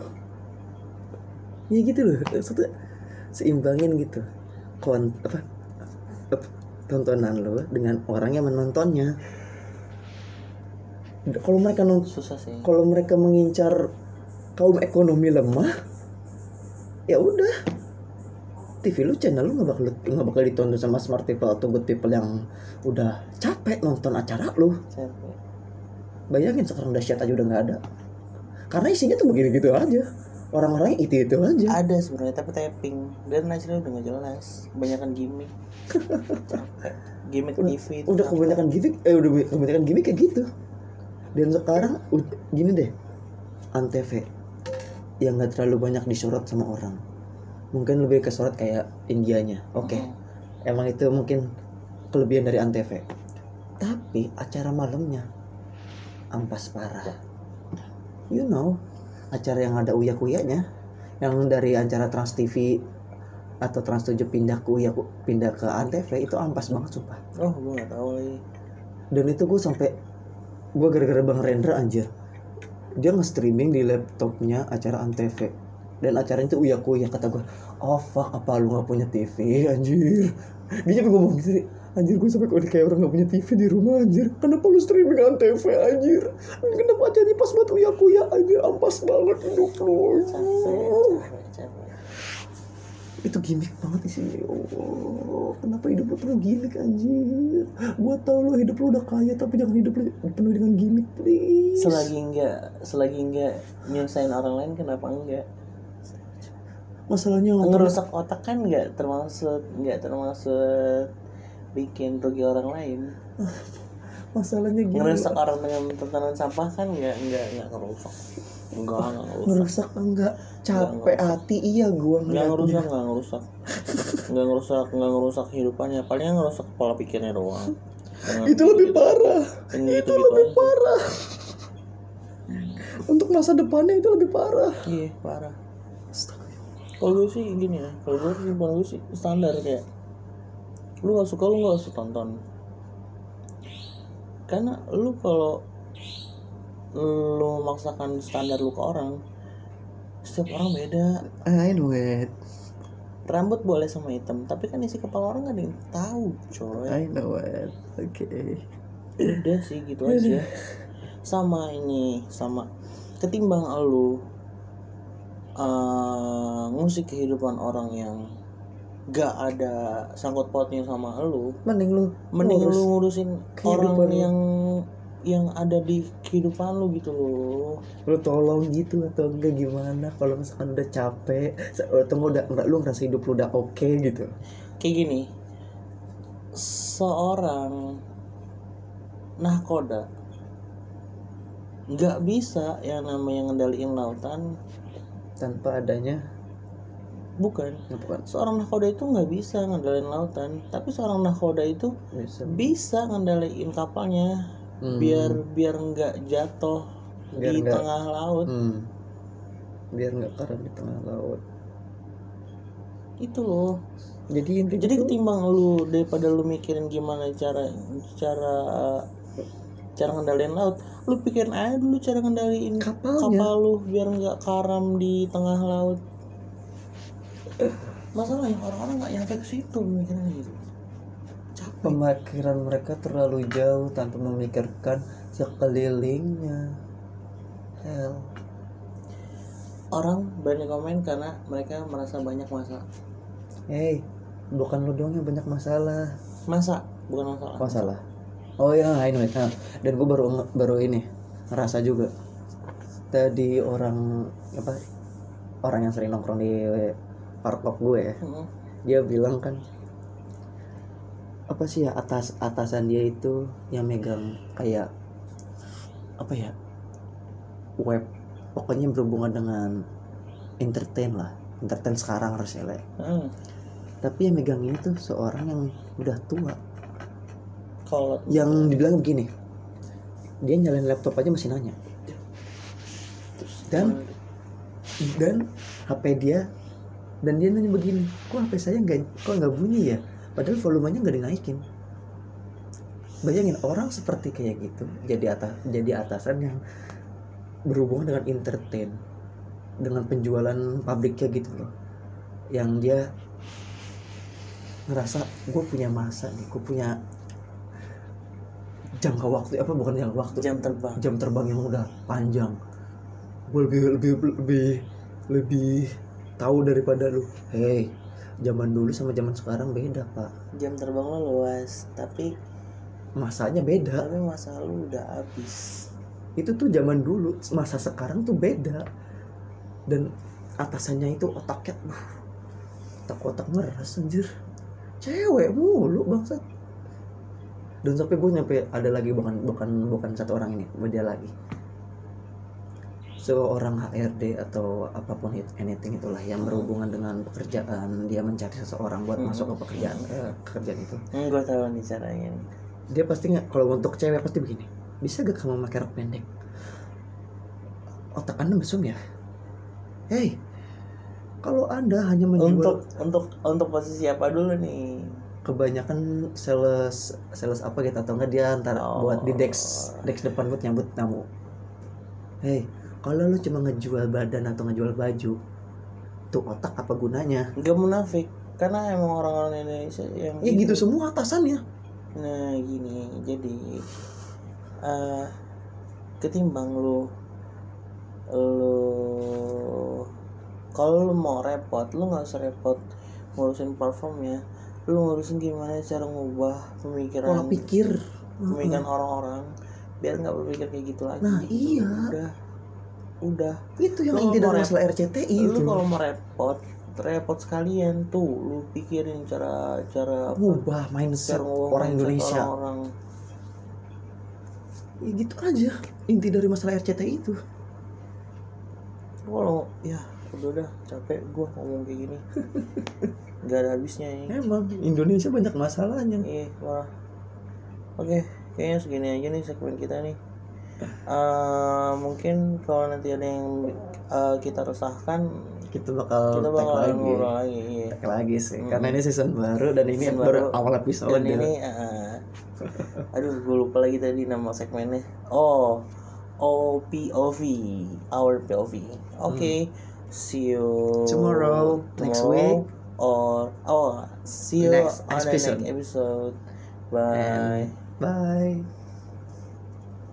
Ya gitu loh. Satu seimbangin gitu. Kon apa apa, tontonan lo dengan orang yang menontonnya. Kalau mereka nonton susah sih. kalau mereka mengincar kaum ekonomi lemah ya udah. TV lu channel lu nggak bakal nggak bakal ditonton sama smart people atau good people yang udah capek nonton acara lu. Capek. Bayangin sekarang dahsyat aja udah nggak ada. Karena isinya tuh begini gitu aja orang-orangnya itu itu aja. Ada sebenarnya tapi tapping. Dan hasilnya udah gak jelas. Kebanyakan gimmick. Gimmick TV itu udah kebanyakan gimmick eh udah kebanyakan gimmick kayak gitu. Dan sekarang gini deh. Antv yang nggak terlalu banyak disorot sama orang. Mungkin lebih kesorot kayak Indianya. Oke. Hmm. emang itu mungkin kelebihan dari antv. Tapi acara malamnya ampas parah. You know acara yang ada uya kuyanya yang dari acara Trans TV atau Trans 7 pindah ke uya pindah ke antv itu ampas banget sumpah. Oh gue nggak tahu lagi. Dan itu gue sampai gue gara-gara bang Rendra anjir. Dia nge-streaming di laptopnya acara antv. Dan acaranya itu uya kuya kata gue oh fuck apa lu nggak punya tv anjir? Dia juga ngomong gitu anjir gue sampai kayak kayak orang nggak punya tv di rumah anjir. Kenapa lu streaming antv anjir? Kenapa acaranya pas buat uya kuya anjir? Ampas banget hidup lu itu gimmick banget sih oh kenapa hidup lu penuh gimmick anjir? Gua tau lu hidup lu udah kaya tapi jangan hidup lu penuh dengan gimmick please. Selagi enggak selagi enggak nyusahin orang lain kenapa enggak masalahnya ngerusak otak kan enggak termasuk enggak termasuk bikin rugi orang lain. Masalahnya gini. Ngerusak orang dengan tontonan sampah kan enggak enggak enggak ngerusak. Enggak enggak ngerusak. Ngerusak enggak? Capek hati iya gua enggak ngerusak enggak ngerusak. Enggak ngerusak enggak ngerusak kehidupannya. Paling ngerusak pola pikirnya doang. Dengan itu lebih gitu-gitu. parah. Itu gitu-gitu lebih aja. parah. untuk masa depannya itu lebih parah. Iya parah. Kalau gue sih gini ya. Kalau gue sih gue sih standar kayak lu nggak suka lu nggak usah tonton karena lu kalau lu memaksakan standar lu ke orang setiap orang beda. I know it rambut boleh sama hitam tapi kan isi kepala orang gak ada yang tahu coy. I know it. Oke udah sih gitu aja. Sama ini sama ketimbang lu eh ngusik kehidupan orang yang gak ada sangkut pautnya sama lu. Mending lu mending ngurus lu ngurusin orang lu. yang yang ada di kehidupan lu gitu loh. Lu tolong gitu atau enggak gimana kalau misalkan udah capek atau enggak udah lu ngerasa hidup lu udah oke gitu. Kayak gini seorang nahkoda nggak bisa yang namanya ngendaliin lautan tanpa adanya bukan. Bukan. Seorang nahkoda itu nggak bisa ngendaliin lautan. Tapi seorang nahkoda itu bisa. bisa ngendaliin kapalnya Hmm. biar biar nggak jatuh Biar di nggak- tengah laut. Hmm. biar nggak karam di tengah laut. Itu loh. Jadi intinya jadi ketimbang lu daripada lu mikirin gimana cara cara cara ngendaliin laut lu pikirin aja dulu cara ngendaliin Kapalnya. kapal lu biar nggak karam di tengah laut masalahnya orang-orang nggak nyampe ke situ mikirnya gitu. Capek. Pemikiran mereka terlalu jauh tanpa memikirkan sekelilingnya. Hell. Orang berani komen karena mereka merasa banyak masalah. Hey bukan lo doang yang banyak masalah. Masa? Bukan masalah. Masalah. Oh ya I know it. Nah, dan gue baru baru ini ngerasa juga. Tadi orang apa orang yang sering nongkrong di warkop gue ya Mm-mm. dia bilang kan apa sih ya atas atasan dia itu yang megang kayak apa ya web pokoknya berhubungan dengan entertain lah entertain sekarang harusnya lah ya. Hmm. tapi yang megang ini tuh seorang yang udah tua kalau yang dibilang begini dia nyalain laptop aja masih nanya dan dan HP dia dan dia nanya begini kok HP saya nggak kok nggak bunyi ya? Padahal volumenya nggak dinaikin. Bayangin orang seperti kayak gitu jadi atas jadi atasan yang berhubungan dengan entertain dengan penjualan pabriknya gitu loh yang dia ngerasa gue punya masa nih gue punya jangka waktu apa bukan jangka waktu? Jam terbang. Jam terbang yang udah panjang. Gue lebih lebih lebih lebih tahu daripada lu. Hei zaman dulu sama zaman sekarang beda pak. Jam terbang lo luas tapi masanya beda. tapi masa lu udah habis. Itu tuh zaman dulu masa sekarang tuh beda. Dan atasannya itu otaknya uh, otak-otak ngeras anjir. Cewek mulu bangsat. Dan sampai gue nyampe ada lagi bukan bukan bukan satu orang ini dia lagi seorang HRD atau apa pun it- anything itulah yang berhubungan dengan pekerjaan dia mencari seseorang buat Hmm. masuk ke pekerjaan eh, pekerjaan itu. Hmm, gue tahu nih caranya dia pasti nggak kalau untuk cewek pasti begini bisa gak kamu pakai rok pendek? Otak anda mesum ya? Hei kalau anda hanya menjual untuk untuk untuk posisi apa dulu nih? Kebanyakan sales sales apa gitu atau enggak dia antar Oh. buat di dex dex depan buat nyambut tamu. Hei kalau lu cuma ngejual badan atau ngejual baju tuh otak apa gunanya? Nggak munafik. Karena emang orang-orang Indonesia yang ya gitu semua atasannya. Nah gini. Jadi eh ketimbang lu lu kalau lu mau repot lu nggak usah repot ngurusin performnya lu ngurusin gimana cara ngubah pemikiran pola pikir. pemikiran orang-orang biar nggak berpikir kayak gitu lagi. Nah, iya. udah udah. Itu yang inti dari masalah RCTI lu itu. kalau mau repot repot sekalian tuh lu pikirin cara cara ngubah mindset cara orang mindset Indonesia. orang-orang. Ya gitu aja. Inti dari masalah RCTI itu. Kalau ya udah udah capek gua ngomong kayak gini. Nggak ada habisnya ya emang Indonesia banyak masalahnya. Iya wah. Oke kayaknya segini aja nih segmen kita nih Eh, mungkin kalau nanti ada yang eh, kita resahkan kita bakal kita tag bakal lagi. lagi iya. tag lagi sih Mm-mm. karena ini season baru dan ini Season baru awal episode dan ini eh, aduh gue lupa lagi tadi nama segmennya. Oh OPOV our POV oke see you Tomorrow, next week. or oh see you Next on episode. the next episode. Bye. And bye